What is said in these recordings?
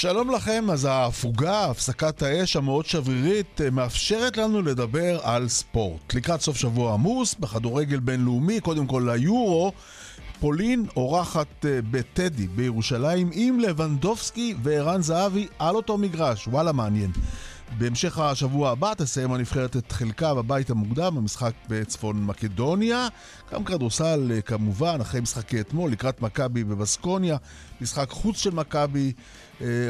שלום לכם, אז ההפוגה, הפסקת האש המאוד שברירית, אה, מאפשרת לנו לדבר על ספורט. לקראת סוף שבוע עמוס, בכדורגל בינלאומי, קודם כל ליורו, פולין אורחת אה, בטדי בירושלים עם לבנדובסקי וערן זהבי על אותו מגרש, וואלה מעניין. בהמשך השבוע הבא תסיים הנבחרת את חלקה בבית המוקדם, המשחק בצפון מקדוניה. גם כדורסל אה, כמובן, אחרי משחקי אתמול, לקראת מכבי בבסקוניה. משחק חוץ של מכבי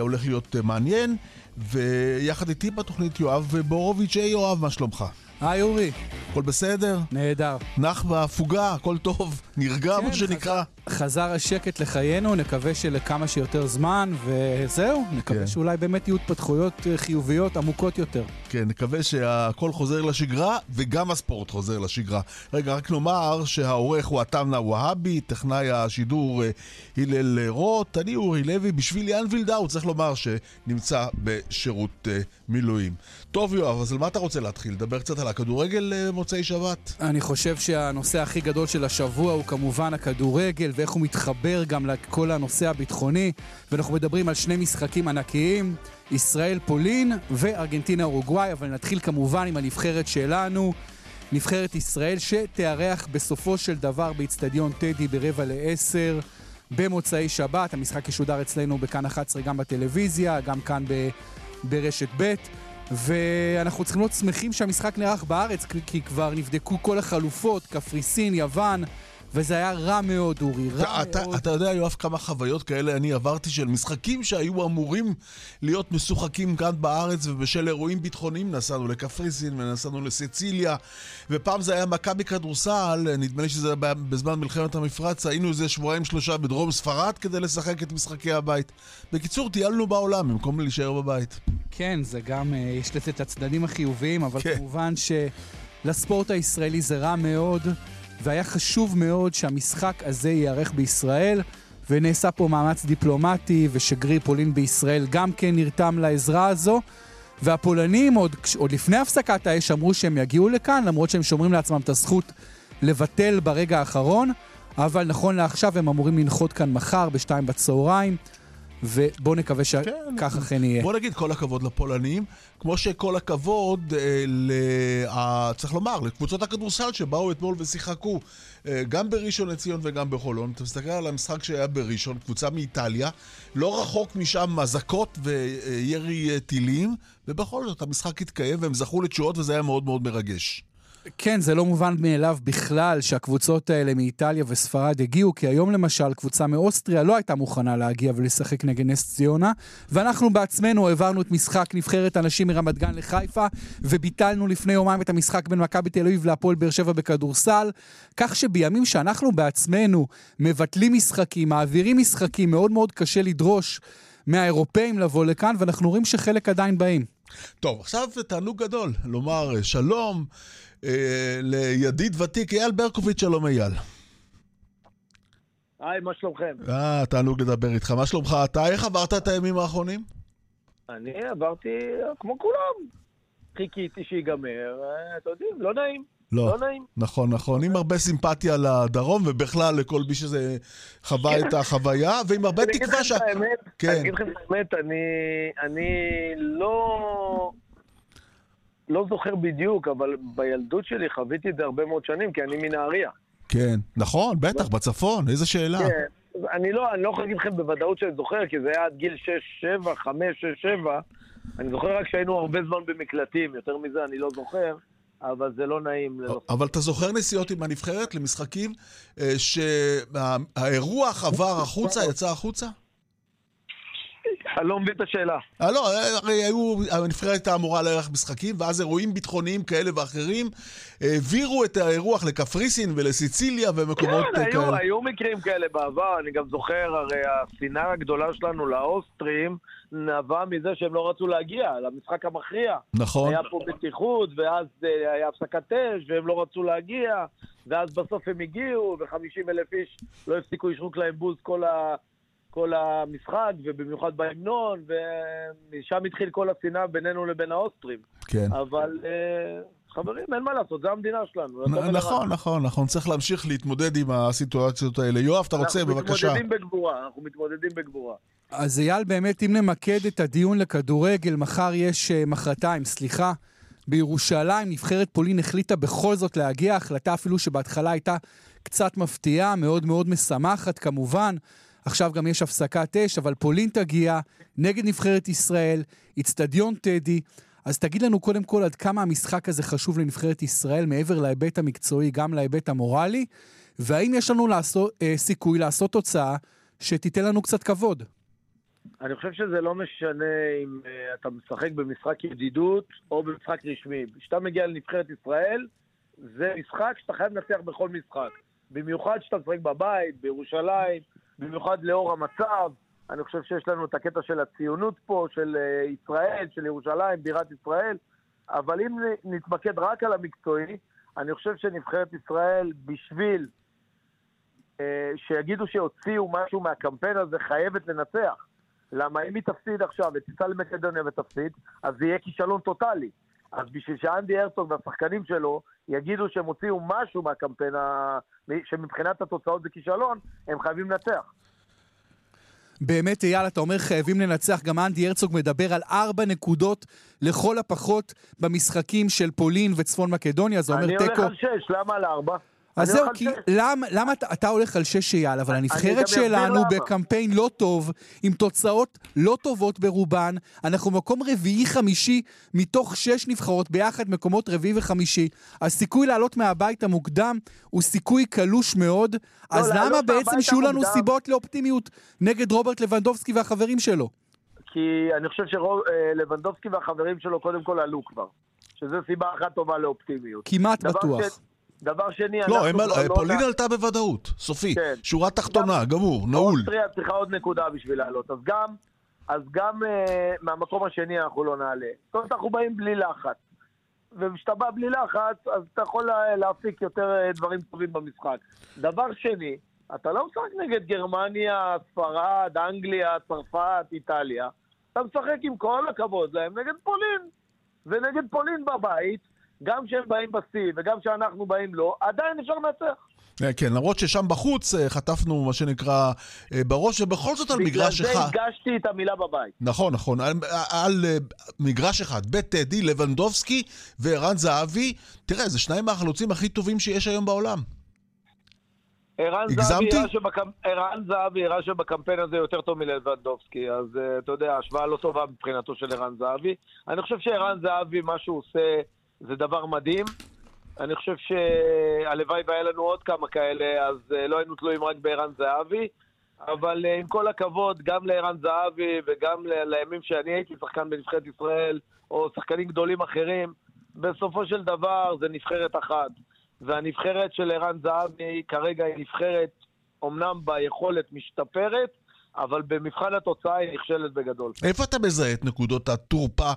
הולך להיות אה, מעניין. ויחד איתי בתוכנית יואב בורוביץ', היי יואב, מה שלומך? היי אורי. הכל בסדר? נהדר. נח בהפוגה, הכל טוב, נרגע כן, מה שנקרא. חזר השקט לחיינו, נקווה שלכמה שיותר זמן, וזהו, נקווה כן. שאולי באמת יהיו התפתחויות אה, חיוביות עמוקות יותר. כן, נקווה שהכל חוזר לשגרה, וגם הספורט חוזר לשגרה. רגע, רק נאמר שהעורך הוא עטמנה והבי, טכנאי השידור אה, הלל רוט, אני אורי לוי, בשביל יאן וילדאו, צריך לומר שנמצא בשירות מילואים. טוב, יואב, אז על מה אתה רוצה להתחיל? לדבר קצת על הכדורגל מוצאי שבת? אני חושב שהנושא הכי גדול של השבוע הוא כמובן הכדורגל. ואיך הוא מתחבר גם לכל הנושא הביטחוני. ואנחנו מדברים על שני משחקים ענקיים, ישראל-פולין וארגנטינה אורוגוואי, אבל נתחיל כמובן עם הנבחרת שלנו, נבחרת ישראל שתארח בסופו של דבר באיצטדיון טדי ברבע לעשר. במוצאי שבת, המשחק ישודר אצלנו בכאן 11 גם בטלוויזיה, גם כאן ב, ברשת ב', ואנחנו צריכים להיות שמחים שהמשחק נערך בארץ, כי כבר נבדקו כל החלופות, קפריסין, יוון, וזה היה רע מאוד, אורי, רע אתה, מאוד. אתה יודע, יואב, כמה חוויות כאלה אני עברתי של משחקים שהיו אמורים להיות משוחקים כאן בארץ, ובשל אירועים ביטחוניים נסענו לקפריסין ונסענו לסיציליה, ופעם זה היה מכבי כדורסל, נדמה לי שזה היה בזמן מלחמת המפרץ, היינו איזה שבועיים שלושה בדרום ספרד כדי לשחק את משחקי הבית. בקיצור, טיילנו בעולם במקום להישאר בבית. כן, זה גם, אה, יש לזה את הצדדים החיוביים, אבל כן. כמובן שלספורט הישראלי זה רע מאוד. והיה חשוב מאוד שהמשחק הזה ייערך בישראל, ונעשה פה מאמץ דיפלומטי, ושגריר פולין בישראל גם כן נרתם לעזרה הזו. והפולנים עוד, עוד לפני הפסקת האש אמרו שהם יגיעו לכאן, למרות שהם שומרים לעצמם את הזכות לבטל ברגע האחרון, אבל נכון לעכשיו הם אמורים לנחות כאן מחר בשתיים בצהריים. ובואו נקווה שכך כן, אכן יהיה. בוא נגיד כל הכבוד לפולנים, כמו שכל הכבוד, אה, ל... אה, צריך לומר, לקבוצות הכדורסל שבאו אתמול ושיחקו, אה, גם בראשון לציון וגם בחולון. אתה מסתכל על המשחק שהיה בראשון, קבוצה מאיטליה, לא רחוק משם אזעקות וירי אה, טילים, ובכל זאת המשחק התקיים והם זכו לתשואות וזה היה מאוד מאוד מרגש. כן, זה לא מובן מאליו בכלל שהקבוצות האלה מאיטליה וספרד הגיעו, כי היום למשל קבוצה מאוסטריה לא הייתה מוכנה להגיע ולשחק נגד נס ציונה, ואנחנו בעצמנו העברנו את משחק נבחרת הנשים מרמת גן לחיפה, וביטלנו לפני יומיים את המשחק בין מכבי תל אביב להפועל באר שבע בכדורסל, כך שבימים שאנחנו בעצמנו מבטלים משחקים, מעבירים משחקים, מאוד מאוד קשה לדרוש מהאירופאים לבוא לכאן, ואנחנו רואים שחלק עדיין באים. טוב, עכשיו תענוג גדול לומר שלום. אה, לידיד ותיק, אייל ברקוביץ', שלום אייל. היי, מה שלומכם? אה, תענוג לדבר איתך. מה שלומך אתה? איך עברת את הימים האחרונים? אני עברתי כמו כולם. חיכיתי שיגמר, אה, אתם יודעים, לא נעים. לא, לא נעים. נכון, נכון. עם הרבה סימפתיה לדרום, ובכלל לכל מי שזה חווה את החוויה, ועם הרבה תקווה ש... אני כן. אגיד לכם את האמת, אני לא... לא זוכר בדיוק, אבל בילדות שלי חוויתי את זה הרבה מאוד שנים, כי אני מנהריה. כן, נכון, בטח, בצפון, איזה שאלה. כן, אני לא, אני לא יכול להגיד לכם בוודאות שאני זוכר, כי זה היה עד גיל 6, 7, 5, 6, 7. אני זוכר רק שהיינו הרבה זמן במקלטים, יותר מזה אני לא זוכר. אבל זה לא נעים. אבל אתה זוכר נסיעות עם הנבחרת למשחקים אה, שהאירוח עבר החוצה, יצא החוצה? אני לא מבין את השאלה. אה, לא, הרי היו, הנבחרת הייתה אמורה לארח משחקים, ואז אירועים ביטחוניים כאלה ואחרים העבירו את האירוח לקפריסין ולסיציליה ומקומות כן, כאלה. היו, היו מקרים כאלה בעבר, אני גם זוכר, הרי השנאה הגדולה שלנו לאוסטרים נבעה מזה שהם לא רצו להגיע למשחק המכריע. נכון. היה פה בטיחות, ואז אה, היה הפסקת אש, והם לא רצו להגיע, ואז בסוף הם הגיעו, ו-50 אלף איש לא הפסיקו לשרוק להם בוז כל ה... כל המשחק, ובמיוחד בהמנון, ומשם התחיל כל השנאה בינינו לבין האוסטרים. כן. אבל... אה, חברים, אין מה לעשות, זו המדינה שלנו. נכון, נכון, נכון, צריך להמשיך להתמודד עם הסיטואציות האלה. יואב, אתה רוצה, בבקשה. אנחנו מתמודדים בגבורה, אנחנו מתמודדים בגבורה. אז אייל, באמת, אם נמקד את הדיון לכדורגל, מחר יש, אה, מחרתיים, סליחה, בירושלים, נבחרת פולין החליטה בכל זאת להגיע, החלטה אפילו שבהתחלה הייתה קצת מפתיעה, מאוד מאוד משמחת כמובן. עכשיו גם יש הפסקת אש, אבל פולין תגיע נגד נבחרת ישראל, איצטדיון טדי. אז תגיד לנו קודם כל עד כמה המשחק הזה חשוב לנבחרת ישראל, מעבר להיבט המקצועי, גם להיבט המורלי, והאם יש לנו לעשות, אה, סיכוי לעשות תוצאה שתיתן לנו קצת כבוד? אני חושב שזה לא משנה אם uh, אתה משחק במשחק ידידות או במשחק רשמי. כשאתה מגיע לנבחרת ישראל, זה משחק שאתה חייב לנצח בכל משחק. במיוחד כשאתה משחק בבית, בירושלים, במיוחד לאור המצב. אני חושב שיש לנו את הקטע של הציונות פה, של uh, ישראל, של ירושלים, בירת ישראל. אבל אם נתמקד רק על המקצועי, אני חושב שנבחרת ישראל, בשביל uh, שיגידו שהוציאו משהו מהקמפיין הזה, חייבת לנצח. למה אם היא תפסיד עכשיו ותיסע למקדוניה ותפסיד, אז זה יהיה כישלון טוטאלי. אז בשביל שאנדי הרצוג והשחקנים שלו יגידו שהם הוציאו משהו מהקמפיין, ה... שמבחינת התוצאות זה כישלון, הם חייבים לנצח. באמת, אייל, אתה אומר חייבים לנצח. גם אנדי הרצוג מדבר על ארבע נקודות לכל הפחות במשחקים של פולין וצפון מקדוניה. זה אומר תיקו... אני הולך על שש, למה על ארבע? אז זהו, כי למה, למה אתה, אתה הולך על שש אייל, אבל הנבחרת שלנו בקמפיין לא טוב, עם תוצאות לא טובות ברובן, אנחנו מקום רביעי-חמישי מתוך שש נבחרות ביחד, מקומות רביעי וחמישי. הסיכוי לעלות מהבית המוקדם הוא סיכוי קלוש מאוד, לא, אז למה בעצם שיהיו לנו המוקדם... סיבות לאופטימיות נגד רוברט לבנדובסקי והחברים שלו? כי אני חושב שלבנדובסקי והחברים שלו קודם כל עלו כבר. שזו סיבה אחת טובה לאופטימיות. כמעט בטוח. ש... דבר שני, לא, הם, לא פולין לא עלתה בוודאות, סופי. כן. שורה תחתונה, גמור, נעול. אוסטריה צריכה עוד נקודה בשביל לעלות. אז גם, אז גם uh, מהמקום השני אנחנו לא נעלה. זאת אומרת, אנחנו באים בלי לחץ. וכשאתה בא בלי לחץ, אז אתה יכול להפיק יותר uh, דברים טובים במשחק. דבר שני, אתה לא משחק נגד גרמניה, ספרד, אנגליה, צרפת, איטליה. אתה משחק עם כל הכבוד להם נגד פולין. ונגד פולין בבית, גם כשהם באים בשיא וגם כשאנחנו באים לא, עדיין אפשר לנצח. אה, כן, למרות ששם בחוץ אה, חטפנו מה שנקרא אה, בראש, ובכל זאת על מגרש אחד... בגלל זה הדגשתי את המילה בבית. נכון, נכון. על, על מגרש אחד, בטדי, לבנדובסקי וערן זהבי, תראה, זה שניים מהחלוצים הכי טובים שיש היום בעולם. ערן זהבי הראה שבקמפיין הזה יותר טוב מלבנדובסקי, אז אתה יודע, השוואה לא טובה מבחינתו של ערן זהבי. אני חושב שערן זהבי, מה שהוא עושה... זה דבר מדהים. אני חושב שהלוואי והיה לנו עוד כמה כאלה, אז אה, לא היינו תלויים רק בערן זהבי. אבל אה, עם כל הכבוד, גם לערן זהבי וגם לימים שאני הייתי שחקן בנבחרת ישראל, או שחקנים גדולים אחרים, בסופו של דבר זה נבחרת אחת. והנבחרת של ערן זהבי כרגע היא נבחרת, אמנם ביכולת משתפרת, אבל במבחן התוצאה היא נכשלת בגדול. איפה אתה מזהה את נקודות התורפה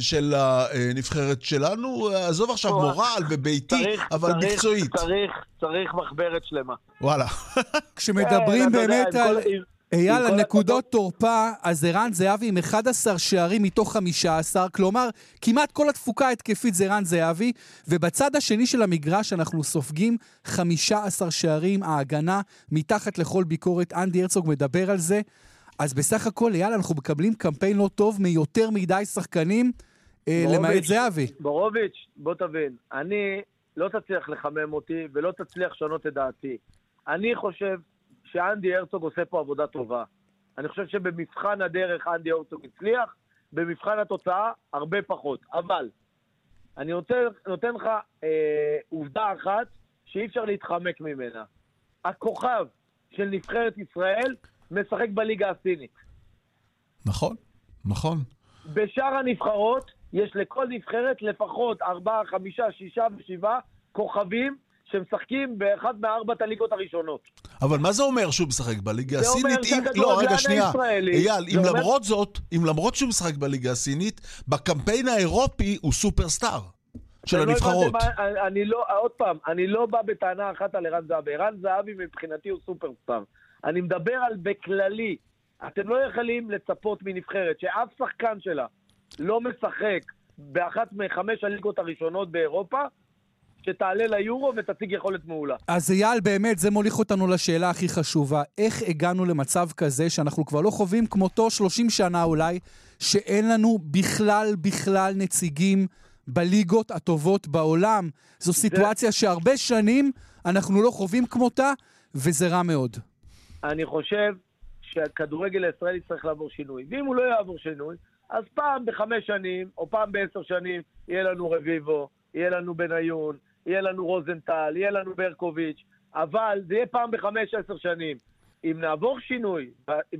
של הנבחרת שלנו? עזוב עכשיו מורל וביתי, אבל צריך, מקצועית. צריך, צריך מחברת שלמה. וואלה. כשמדברים כן, באמת על... אייל, על נקודות תורפה, אז ערן זהבי עם 11 שערים מתוך 15, כלומר, כמעט כל התפוקה ההתקפית זה ערן זהבי, ובצד השני של המגרש אנחנו סופגים 15 שערים, ההגנה מתחת לכל ביקורת, אנדי הרצוג מדבר על זה. אז בסך הכל, אייל, אנחנו מקבלים קמפיין לא טוב מיותר מדי שחקנים, אה, למעט זהבי. בורוביץ', בוא תבין, אני, לא תצליח לחמם אותי ולא תצליח לשנות את דעתי. אני חושב שאנדי הרצוג עושה פה עבודה טובה. אני חושב שבמבחן הדרך אנדי הרצוג הצליח, במבחן התוצאה הרבה פחות. אבל אני רוצה, נותן לך אה, עובדה אחת שאי אפשר להתחמק ממנה. הכוכב של נבחרת ישראל משחק בליגה הסינית. נכון, נכון. בשאר הנבחרות יש לכל נבחרת לפחות ארבעה, חמישה, שישה ושבעה כוכבים שמשחקים באחת מארבעת הליגות הראשונות. אבל מה זה אומר שהוא משחק בליגה הסינית? זה אומר לא, רגע, שנייה. אייל, אם אומר... למרות זאת, אם למרות שהוא משחק בליגה הסינית, בקמפיין האירופי הוא סופרסטאר. של לא הנבחרות. לא מה, אני לא, עוד פעם, אני לא בא בטענה אחת על ערן זהבי. ערן זהבי מבחינתי הוא סופרסטאר. אני מדבר על בכללי. אתם לא יכולים לצפות מנבחרת שאף שחקן שלה לא משחק באחת מחמש הליגות הראשונות באירופה, שתעלה ליורו ותציג יכולת מעולה. אז אייל, באמת, זה מוליך אותנו לשאלה הכי חשובה. איך הגענו למצב כזה שאנחנו כבר לא חווים כמותו 30 שנה אולי, שאין לנו בכלל בכלל נציגים בליגות הטובות בעולם? זו סיטואציה שהרבה שנים אנחנו לא חווים כמותה, וזה רע מאוד. אני חושב שהכדורגל הישראלי צריך לעבור שינוי. ואם הוא לא יעבור שינוי, אז פעם בחמש שנים, או פעם בעשר שנים, יהיה לנו רביבו, יהיה לנו בניון, יהיה לנו רוזנטל, יהיה לנו ברקוביץ', אבל זה יהיה פעם בחמש, עשר שנים. אם נעבור שינוי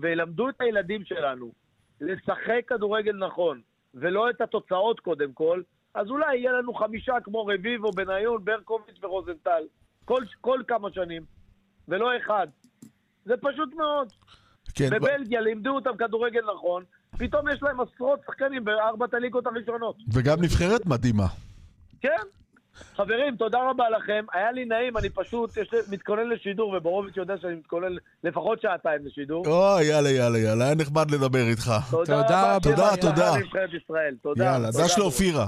וילמדו את הילדים שלנו לשחק כדורגל נכון, ולא את התוצאות קודם כל, אז אולי יהיה לנו חמישה כמו רביבו, בניון, ברקוביץ' ורוזנטל. כל, כל כמה שנים, ולא אחד. זה פשוט מאוד. כן, בבלגיה ב... לימדו אותם כדורגל נכון, פתאום יש להם עשרות שחקנים בארבעת הליגות הראשונות. וגם נבחרת מדהימה. כן. חברים, תודה רבה לכם. היה לי נעים, אני פשוט יש, מתכונן לשידור, ובורוביץ' יודע שאני מתכונן לפחות שעתיים לשידור. או, יאללה, יאללה, יאללה, היה נחמד לדבר איתך. תודה, תודה, תודה. תודה. תודה. יאללה, דש לאופירה.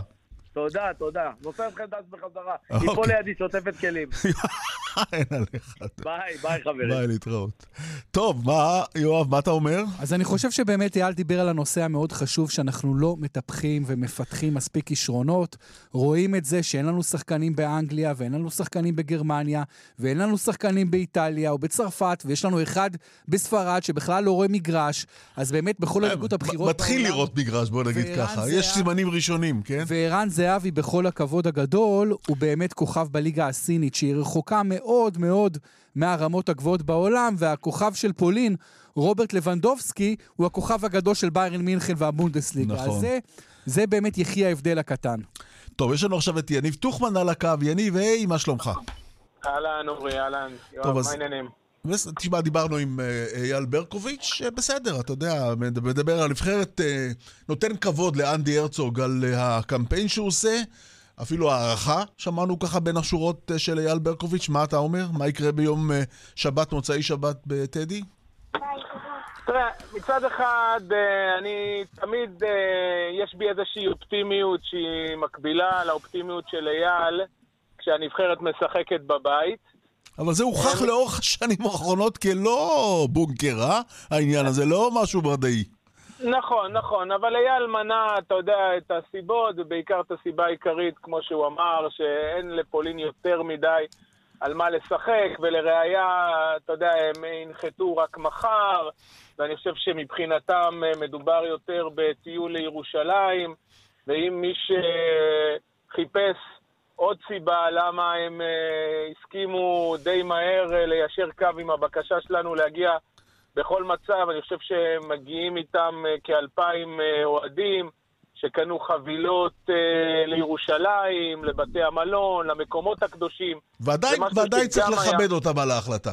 תודה, תודה. נופל לכם דש בחזרה. היא פה אוקיי. לידי שוטפת כלים. אין עליך. ביי, ביי חברים. ביי, להתראות. טוב, מה, יואב, מה אתה אומר? אז אני חושב שבאמת אייל דיבר על הנושא המאוד חשוב, שאנחנו לא מטפחים ומפתחים מספיק כישרונות. רואים את זה שאין לנו שחקנים באנגליה, ואין לנו שחקנים בגרמניה, ואין לנו שחקנים באיטליה או בצרפת, ויש לנו אחד בספרד שבכלל לא רואה מגרש. אז באמת, בכל אה, הליגות הבחירות מתחיל לראות מגרש, בוא נגיד ככה. יש סימנים ראשונים, כן? וערן זהבי, בכל הכבוד הגדול, הוא באמת כוכב בליגה הסינית, שהיא רחוקה מאוד מאוד מהרמות הגבוהות בעולם, והכוכב של פולין, רוברט לבנדובסקי, הוא הכוכב הגדול של ביירן מינכן והבונדסליגה. נכון. אז זה, זה באמת יחי ההבדל הקטן. טוב, יש לנו עכשיו את יניב טוחמן על הקו. יניב, היי, מה שלומך? אהלן, אורי, אהלן. יואב, מה העניינים? תשמע, דיברנו עם אה, אייל ברקוביץ', אה, בסדר, אתה יודע, מדבר על הנבחרת, אה, נותן כבוד לאנדי הרצוג על הקמפיין שהוא עושה, אפילו הערכה, שמענו ככה בין השורות של אייל ברקוביץ', מה אתה אומר? מה יקרה ביום שבת, מוצאי שבת בטדי? תראה, מצד אחד, אני תמיד, יש בי איזושהי אופטימיות שהיא מקבילה לאופטימיות של אייל כשהנבחרת משחקת בבית. אבל זה הוכח לאורך השנים האחרונות כלא בונקר, אה? העניין הזה, לא משהו ברדאי. נכון, נכון, אבל אייל מנה, אתה יודע, את הסיבות, ובעיקר את הסיבה העיקרית, כמו שהוא אמר, שאין לפולין יותר מדי על מה לשחק, ולראיה, אתה יודע, הם ינחתו רק מחר, ואני חושב שמבחינתם מדובר יותר בטיול לירושלים, ואם מי שחיפש עוד סיבה למה הם uh, הסכימו די מהר uh, ליישר קו עם הבקשה שלנו להגיע בכל מצב. אני חושב שהם מגיעים איתם uh, כאלפיים uh, אוהדים שקנו חבילות uh, לירושלים, לבתי המלון, למקומות הקדושים. ועדיין, ועדיין צריך לכבד היה... אותם על ההחלטה.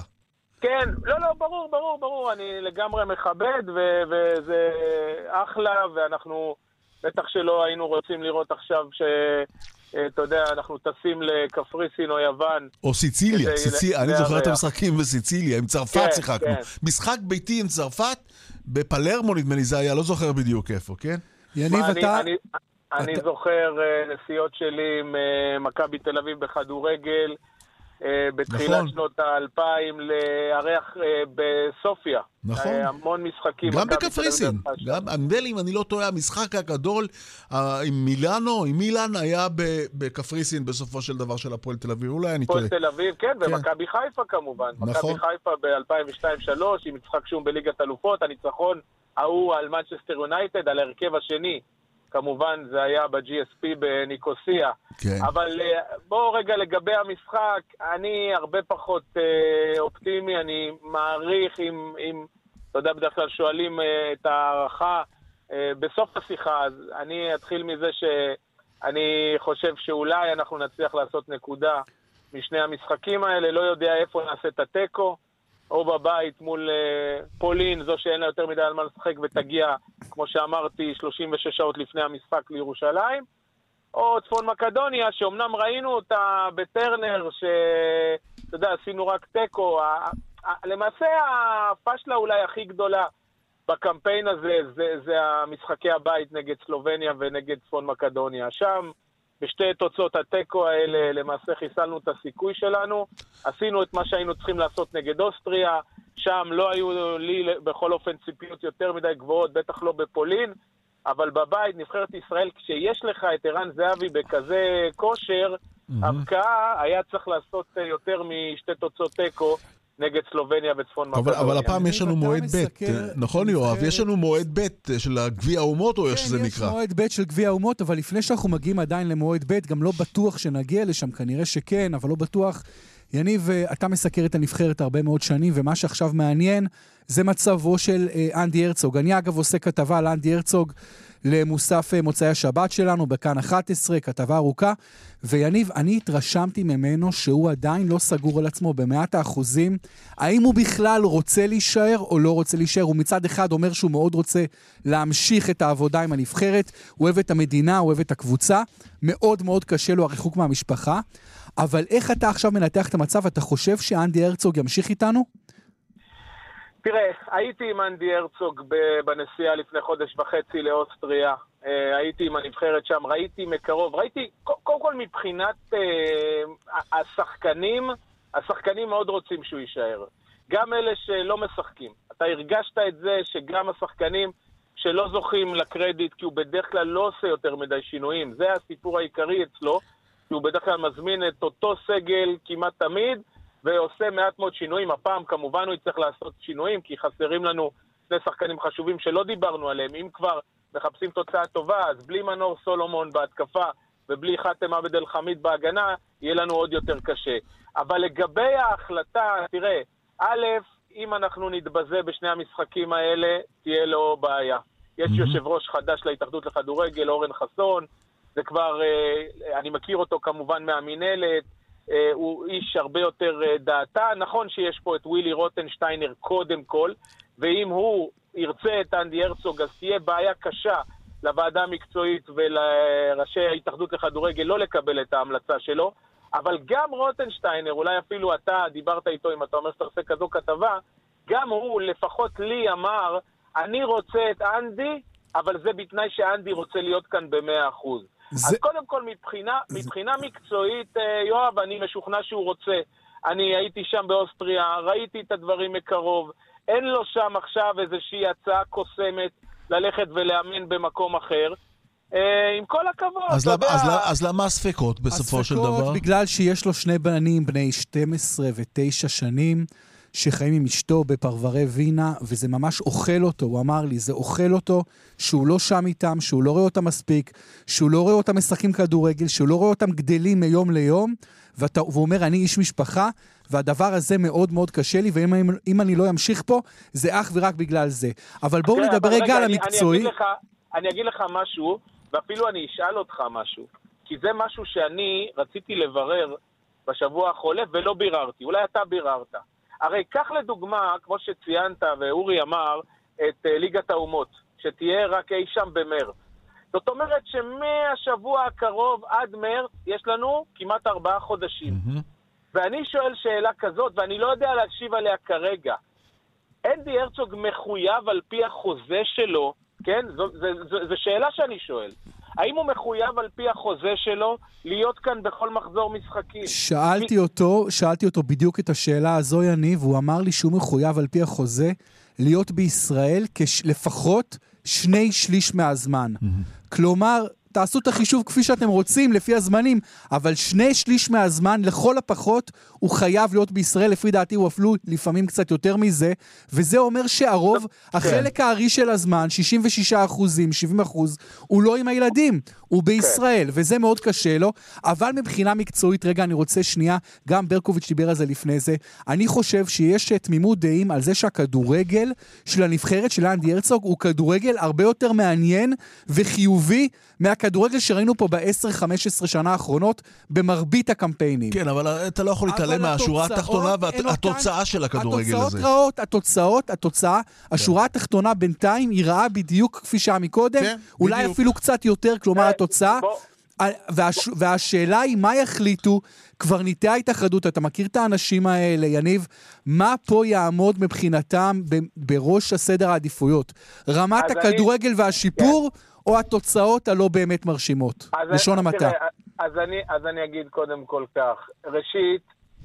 כן, לא, לא, ברור, ברור, ברור, אני לגמרי מכבד, ו- וזה אחלה, ואנחנו בטח שלא היינו רוצים לראות עכשיו ש... אה, אתה יודע, אנחנו טסים לקפריסין או יוון. או סיציליה, סיציליה, אני זוכר את המשחקים בסיציליה, עם צרפת כן, שיחקנו. כן. משחק ביתי עם צרפת, בפלרמו נדמה לי זה היה, לא זוכר בדיוק איפה, כן? יניב, אתה... אני, אני זוכר אה, נסיעות שלי עם אה, מכבי תל אביב בכדורגל. אה, בתחילת נכון. שנות האלפיים לארח אה, בסופיה. נכון. אה, המון משחקים. גם בקפריסין. גם, נדמה לי, אם אני לא טועה, המשחק הגדול עם מילאנו, עם מילאן, היה בקפריסין בסופו של דבר של הפועל תל אביב. אולי אני טועה. הפועל תל אביב, כן, כן. ומכבי חיפה כמובן. נכון. מכבי חיפה ב-2002-2003, עם משחק שום בליגת אלופות, הניצחון ההוא על מנצ'סטר יונייטד, על ההרכב השני. כמובן זה היה ב-GSP בניקוסיה. כן. אבל אה, בואו רגע לגבי המשחק, אני הרבה פחות אה, אופטימי, אני מעריך אם, אם, אתה יודע, בדרך כלל שואלים אה, את ההערכה אה, בסוף השיחה, אז אני אתחיל מזה שאני חושב שאולי אנחנו נצליח לעשות נקודה משני המשחקים האלה, לא יודע איפה נעשה את התיקו. או בבית מול uh, פולין, זו שאין לה יותר מדי על מה לשחק ותגיע, כמו שאמרתי, 36 שעות לפני המשחק לירושלים, או צפון מקדוניה, שאומנם ראינו אותה בטרנר, שאתה יודע, עשינו רק תיקו. למעשה הפשלה אולי הכי גדולה בקמפיין הזה זה, זה המשחקי הבית נגד סלובניה ונגד צפון מקדוניה. שם בשתי תוצאות התיקו האלה למעשה חיסלנו את הסיכוי שלנו. עשינו את מה שהיינו צריכים לעשות נגד אוסטריה, שם לא היו לי בכל אופן ציפיות יותר מדי גבוהות, בטח לא בפולין, אבל בבית, נבחרת ישראל, כשיש לך את ערן זהבי בכזה כושר, הבקעה היה צריך לעשות יותר משתי תוצאות תיקו. נגד סלובניה וצפון מקדוניה. אבל הפעם יש לנו מועד ב', נכון יואב? יש לנו מועד ב' של גביע האומות, או איך שזה נקרא? כן, יש מועד ב' של גביע האומות, אבל לפני שאנחנו מגיעים עדיין למועד ב', גם לא בטוח שנגיע לשם, כנראה שכן, אבל לא בטוח. יניב, אתה מסקר את הנבחרת הרבה מאוד שנים, ומה שעכשיו מעניין זה מצבו של אה, אנדי הרצוג. אני אגב עושה כתבה על אנדי הרצוג למוסף אה, מוצאי השבת שלנו, בכאן 11, כתבה ארוכה. ויניב, אני התרשמתי ממנו שהוא עדיין לא סגור על עצמו במאת האחוזים. האם הוא בכלל רוצה להישאר או לא רוצה להישאר? הוא מצד אחד אומר שהוא מאוד רוצה להמשיך את העבודה עם הנבחרת, הוא אוהב את המדינה, הוא אוהב את הקבוצה. מאוד מאוד קשה לו הריחוק מהמשפחה. אבל איך אתה עכשיו מנתח את המצב? אתה חושב שאנדי הרצוג ימשיך איתנו? תראה, הייתי עם אנדי הרצוג בנסיעה לפני חודש וחצי לאוסטריה. אה, הייתי עם הנבחרת שם, ראיתי מקרוב, ראיתי, קודם כל מבחינת אה, השחקנים, השחקנים מאוד רוצים שהוא יישאר. גם אלה שלא משחקים. אתה הרגשת את זה שגם השחקנים שלא זוכים לקרדיט, כי הוא בדרך כלל לא עושה יותר מדי שינויים, זה הסיפור העיקרי אצלו, כי הוא בדרך כלל מזמין את אותו סגל כמעט תמיד, ועושה מעט מאוד שינויים. הפעם כמובן הוא יצטרך לעשות שינויים, כי חסרים לנו שני שחקנים חשובים שלא דיברנו עליהם. אם כבר מחפשים תוצאה טובה, אז בלי מנור סולומון בהתקפה ובלי חאתם עבד אל חמיד בהגנה, יהיה לנו עוד יותר קשה. אבל לגבי ההחלטה, תראה, א', אם אנחנו נתבזה בשני המשחקים האלה, תהיה לו בעיה. יש mm-hmm. יושב ראש חדש להתאחדות לכדורגל, אורן חסון, זה כבר, אה, אני מכיר אותו כמובן מהמינהלת, הוא איש הרבה יותר אה, דעתה. נכון שיש פה את ווילי רוטנשטיינר קודם כל, ואם הוא ירצה את אנדי הרצוג, אז תהיה בעיה קשה לוועדה המקצועית ולראשי ההתאחדות לכדורגל לא לקבל את ההמלצה שלו. אבל גם רוטנשטיינר, אולי אפילו אתה דיברת איתו, אם אתה אומר שאתה עושה כזו כתבה, גם הוא, לפחות לי, אמר, אני רוצה את אנדי, אבל זה בתנאי שאנדי רוצה להיות כאן במאה אחוז. זה... אז קודם כל, מבחינה, זה... מבחינה מקצועית, אה, יואב, אני משוכנע שהוא רוצה. אני הייתי שם באוסטריה, ראיתי את הדברים מקרוב. אין לו שם עכשיו איזושהי הצעה קוסמת ללכת ולאמן במקום אחר. אה, עם כל הכבוד, אז, למה, אז, אז למה הספקות בסופו של דבר? הספקות בגלל שיש לו שני בנים בני 12 ו-9 שנים. שחיים עם אשתו בפרברי וינה, וזה ממש אוכל אותו, הוא אמר לי, זה אוכל אותו, שהוא לא שם איתם, שהוא לא רואה אותם מספיק, שהוא לא רואה אותם משחקים כדורגל, שהוא לא רואה אותם גדלים מיום ליום, ואתה, והוא אומר, אני איש משפחה, והדבר הזה מאוד מאוד קשה לי, ואם אני לא אמשיך פה, זה אך ורק בגלל זה. אבל בואו okay, נדבר רגע על המקצועי. אני אגיד, לך, אני אגיד לך משהו, ואפילו אני אשאל אותך משהו, כי זה משהו שאני רציתי לברר בשבוע החולף ולא ביררתי, אולי אתה ביררת. הרי קח לדוגמה, כמו שציינת ואורי אמר, את אה, ליגת האומות, שתהיה רק אי שם במרץ. זאת אומרת שמהשבוע הקרוב עד מרץ יש לנו כמעט ארבעה חודשים. Mm-hmm. ואני שואל שאלה כזאת, ואני לא יודע להקשיב עליה כרגע. אנדי הרצוג מחויב על פי החוזה שלו, כן? זו, זו, זו, זו שאלה שאני שואל. האם הוא מחויב על פי החוזה שלו להיות כאן בכל מחזור משחקים? שאלתי אותו, שאלתי אותו בדיוק את השאלה הזו, יניב, והוא אמר לי שהוא מחויב על פי החוזה להיות בישראל לפחות שני שליש מהזמן. Mm-hmm. כלומר, תעשו את החישוב כפי שאתם רוצים, לפי הזמנים, אבל שני שליש מהזמן, לכל הפחות, הוא חייב להיות בישראל, לפי דעתי הוא אפילו לפעמים קצת יותר מזה, וזה אומר שהרוב, כן. החלק הארי של הזמן, 66 אחוזים, 70 אחוז, הוא לא עם הילדים, הוא בישראל, כן. וזה מאוד קשה לו, אבל מבחינה מקצועית, רגע, אני רוצה שנייה, גם ברקוביץ' דיבר על זה לפני זה, אני חושב שיש תמימות דעים על זה שהכדורגל של הנבחרת של אנדי הרצוג הוא כדורגל הרבה יותר מעניין וחיובי מהכדורגל שראינו פה ב-10-15 שנה האחרונות במרבית הקמפיינים. כן, אבל אתה לא יכול להתעלם מהשורה התחתונה והתוצאה של הכדורגל הזה. התוצאות רעות, התוצאות, התוצאה, כן. השורה התחתונה בינתיים היא רעה בדיוק כפי שהיה מקודם, כן, אולי בדיוק. אפילו קצת יותר, כלומר התוצאה. והש... והשאלה היא, מה יחליטו קברניטי ההתאחדות? אתה מכיר את האנשים האלה, יניב? מה פה יעמוד מבחינתם בראש הסדר העדיפויות? רמת הכדורגל אני... והשיפור, כן. או התוצאות הלא באמת מרשימות? לשון המעטה. אז אני, אז אני אגיד קודם כל כך. ראשית,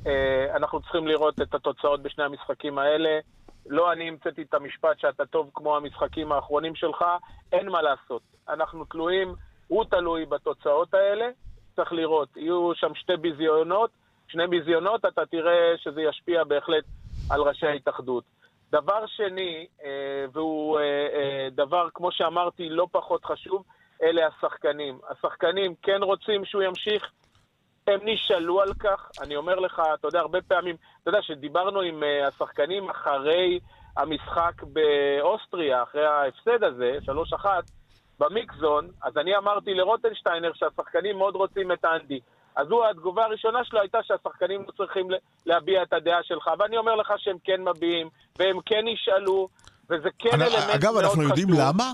אה, אנחנו צריכים לראות את התוצאות בשני המשחקים האלה. לא אני המצאתי את המשפט שאתה טוב כמו המשחקים האחרונים שלך, אין מה לעשות. אנחנו תלויים, הוא תלוי בתוצאות האלה, צריך לראות. יהיו שם שתי ביזיונות, שני ביזיונות, אתה תראה שזה ישפיע בהחלט על ראשי ההתאחדות. דבר שני, אה, והוא אה, דבר, כמו שאמרתי, לא פחות חשוב, אלה השחקנים. השחקנים כן רוצים שהוא ימשיך, הם נשאלו על כך. אני אומר לך, אתה יודע, הרבה פעמים, אתה יודע, שדיברנו עם השחקנים אחרי המשחק באוסטריה, אחרי ההפסד הזה, 3-1, במיקזון, אז אני אמרתי לרוטנשטיינר שהשחקנים מאוד רוצים את אנדי. אז הוא, התגובה הראשונה שלו הייתה שהשחקנים לא צריכים להביע את הדעה שלך, ואני אומר לך שהם כן מביעים, והם כן ישאלו, וזה כן אלמנט מאוד חשוב. אגב, אנחנו יודעים למה?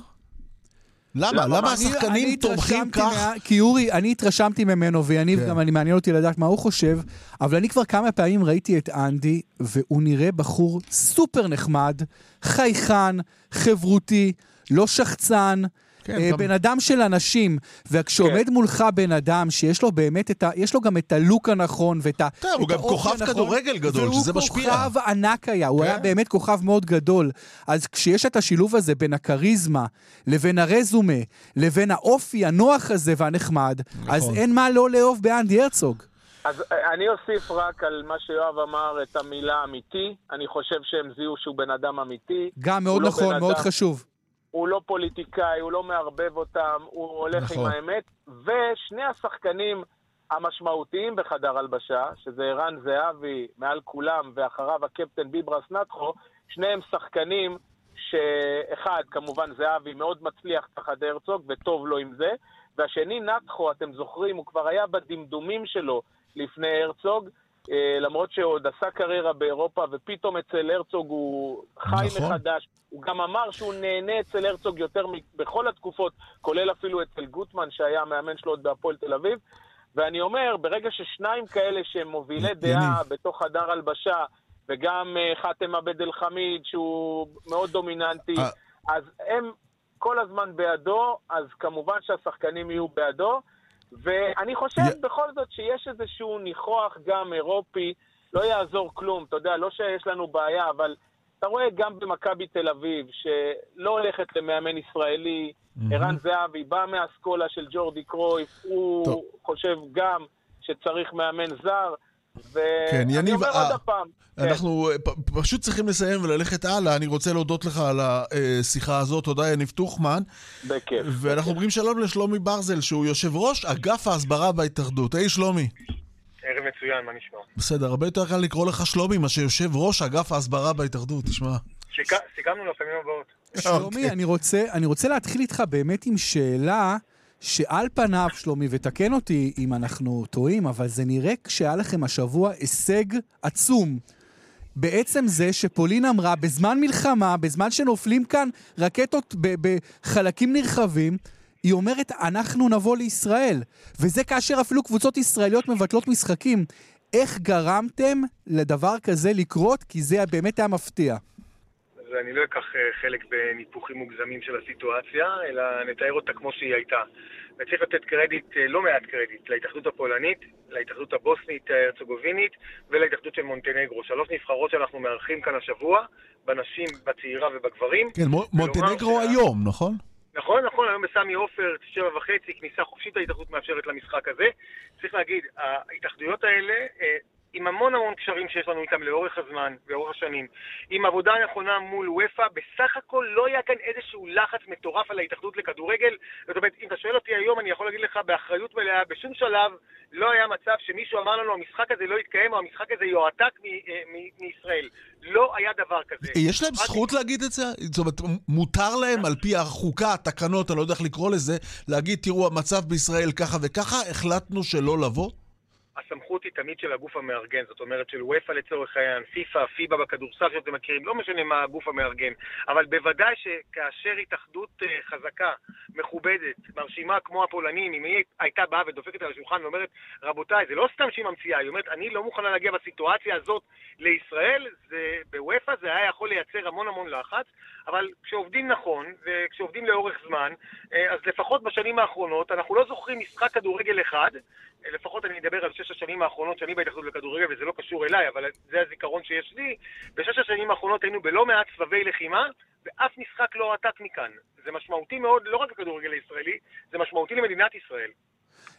למה? למה השחקנים תומכים כך? כי אורי, אני התרשמתי ממנו, ויניב כן. גם, אני מעניין אותי לדעת מה הוא חושב, אבל אני כבר כמה פעמים ראיתי את אנדי, והוא נראה בחור סופר נחמד, חייכן, חברותי, לא שחצן. כן, אה, גם... בן אדם של אנשים, וכשעומד כן. מולך בן אדם שיש לו באמת את ה... יש לו גם את הלוק הנכון ואת ה... טוב, הוא גם כוכב כדורגל גדול, שזה משפיע. והוא כוכב ענק היה, הוא היה כן. באמת כוכב מאוד גדול. אז כשיש את השילוב הזה בין הכריזמה, לבין הרזומה, לבין האופי הנוח הזה והנחמד, נכון. אז אין מה לא לאהוב באנדי הרצוג. אז אה, אני אוסיף רק על מה שיואב אמר את המילה אמיתי. אני חושב שהם זיהו שהוא בן אדם אמיתי. גם מאוד לא נכון, מאוד אדם... חשוב. הוא לא פוליטיקאי, הוא לא מערבב אותם, הוא הולך נכון. עם האמת. ושני השחקנים המשמעותיים בחדר הלבשה, שזה ערן זהבי מעל כולם, ואחריו הקפטן ביברס נטחו, שניהם שחקנים שאחד, כמובן זהבי, מאוד מצליח תחת הרצוג, וטוב לו עם זה, והשני, נטחו, אתם זוכרים, הוא כבר היה בדמדומים שלו לפני הרצוג, למרות שהוא עוד עשה קריירה באירופה, ופתאום אצל הרצוג הוא חי נכון. מחדש. הוא גם אמר שהוא נהנה אצל הרצוג יותר בכל התקופות, כולל אפילו אצל גוטמן, שהיה המאמן שלו עוד בהפועל תל אביב. ואני אומר, ברגע ששניים כאלה שהם מובילי דעה בתוך חדר הלבשה, וגם uh, חאתם עבד אל חמיד, שהוא מאוד דומיננטי, אז הם כל הזמן בעדו, אז כמובן שהשחקנים יהיו בעדו. ואני חושב yeah. בכל זאת שיש איזשהו ניחוח גם אירופי, לא יעזור כלום, אתה יודע, לא שיש לנו בעיה, אבל אתה רואה גם במכבי תל אביב, שלא הולכת למאמן ישראלי, mm-hmm. ערן זהבי בא מהאסכולה של ג'ורדי קרויף, הוא טוב. חושב גם שצריך מאמן זר. כן, יניב, אה, אנחנו כן. פשוט צריכים לסיים וללכת הלאה. אני רוצה להודות לך על השיחה הזאת. תודה, יניב טוחמן. בכיף. ואנחנו אומרים שלום לשלומי ברזל, שהוא יושב ראש אגף ההסברה בהתאחדות. היי, שלומי. ערב מצוין, מה נשמע? בסדר, הרבה יותר קל לקרוא לך שלומי מאשר יושב ראש אגף ההסברה בהתאחדות, תשמע. סיכמנו לפעמים הבאות. שלומי, אוקיי. אני רוצה להתחיל איתך באמת עם שאלה. שעל פניו, שלומי, ותקן אותי אם אנחנו טועים, אבל זה נראה כשהיה לכם השבוע הישג עצום. בעצם זה שפולין אמרה, בזמן מלחמה, בזמן שנופלים כאן רקטות בחלקים נרחבים, היא אומרת, אנחנו נבוא לישראל. וזה כאשר אפילו קבוצות ישראליות מבטלות משחקים. איך גרמתם לדבר כזה לקרות? כי זה באמת היה מפתיע. ואני לא אקח אה, חלק בניפוחים מוגזמים של הסיטואציה, אלא נתאר אותה כמו שהיא הייתה. וצריך לתת קרדיט, אה, לא מעט קרדיט, להתאחדות הפולנית, להתאחדות הבוסנית ההרצוגובינית ולהתאחדות של מונטנגרו. שלוש נבחרות שאנחנו מארחים כאן השבוע, בנשים, בצעירה ובגברים. כן, מונטנגרו שה... היום, נכון? נכון, נכון, היום בסמי עופר, שבע וחצי, כניסה חופשית ההתאחדות מאפשרת למשחק הזה. צריך להגיד, ההתאחדויות האלה אה, עם המון המון קשרים שיש לנו איתם לאורך הזמן, לאורך השנים, עם עבודה נכונה מול וופא, בסך הכל לא היה כאן איזשהו לחץ מטורף על ההתאחדות לכדורגל. זאת אומרת, אם אתה שואל אותי היום, אני יכול להגיד לך באחריות מלאה, בשום שלב לא היה מצב שמישהו אמר לנו, המשחק הזה לא יתקיים, או המשחק הזה יועתק אה, מישראל. לא היה דבר כזה. יש להם זכות להגיד את זה? זאת אומרת, מותר להם על פי החוקה, התקנות, אני לא יודע איך לקרוא לזה, להגיד, תראו, המצב בישראל ככה וככה, החלטנו שלא לבוא? הסמכות היא תמיד של הגוף המארגן, זאת אומרת של וופא לצורך העניין, פיפ"א, פיב"א בכדורסל שאתם מכירים, לא משנה מה הגוף המארגן, אבל בוודאי שכאשר התאחדות אה, חזקה, מכובדת, מרשימה כמו הפולנים, אם היא הייתה באה ודופקת על השולחן ואומרת, רבותיי, זה לא סתם שהיא ממציאה, היא אומרת, אני לא מוכנה להגיע בסיטואציה הזאת לישראל, זה, בוופא זה היה יכול לייצר המון המון לחץ, אבל כשעובדים נכון, וכשעובדים לאורך זמן, אה, אז לפחות בשנים האחרונות, אנחנו לא זוכרים משחק כדורגל אחד, לפחות אני אדבר על שש השנים האחרונות שאני בהתאחדות לכדורגל, וזה לא קשור אליי, אבל זה הזיכרון שיש לי, בשש השנים האחרונות היינו בלא מעט סבבי לחימה, ואף משחק לא רתק מכאן. זה משמעותי מאוד, לא רק לכדורגל הישראלי, זה משמעותי למדינת ישראל.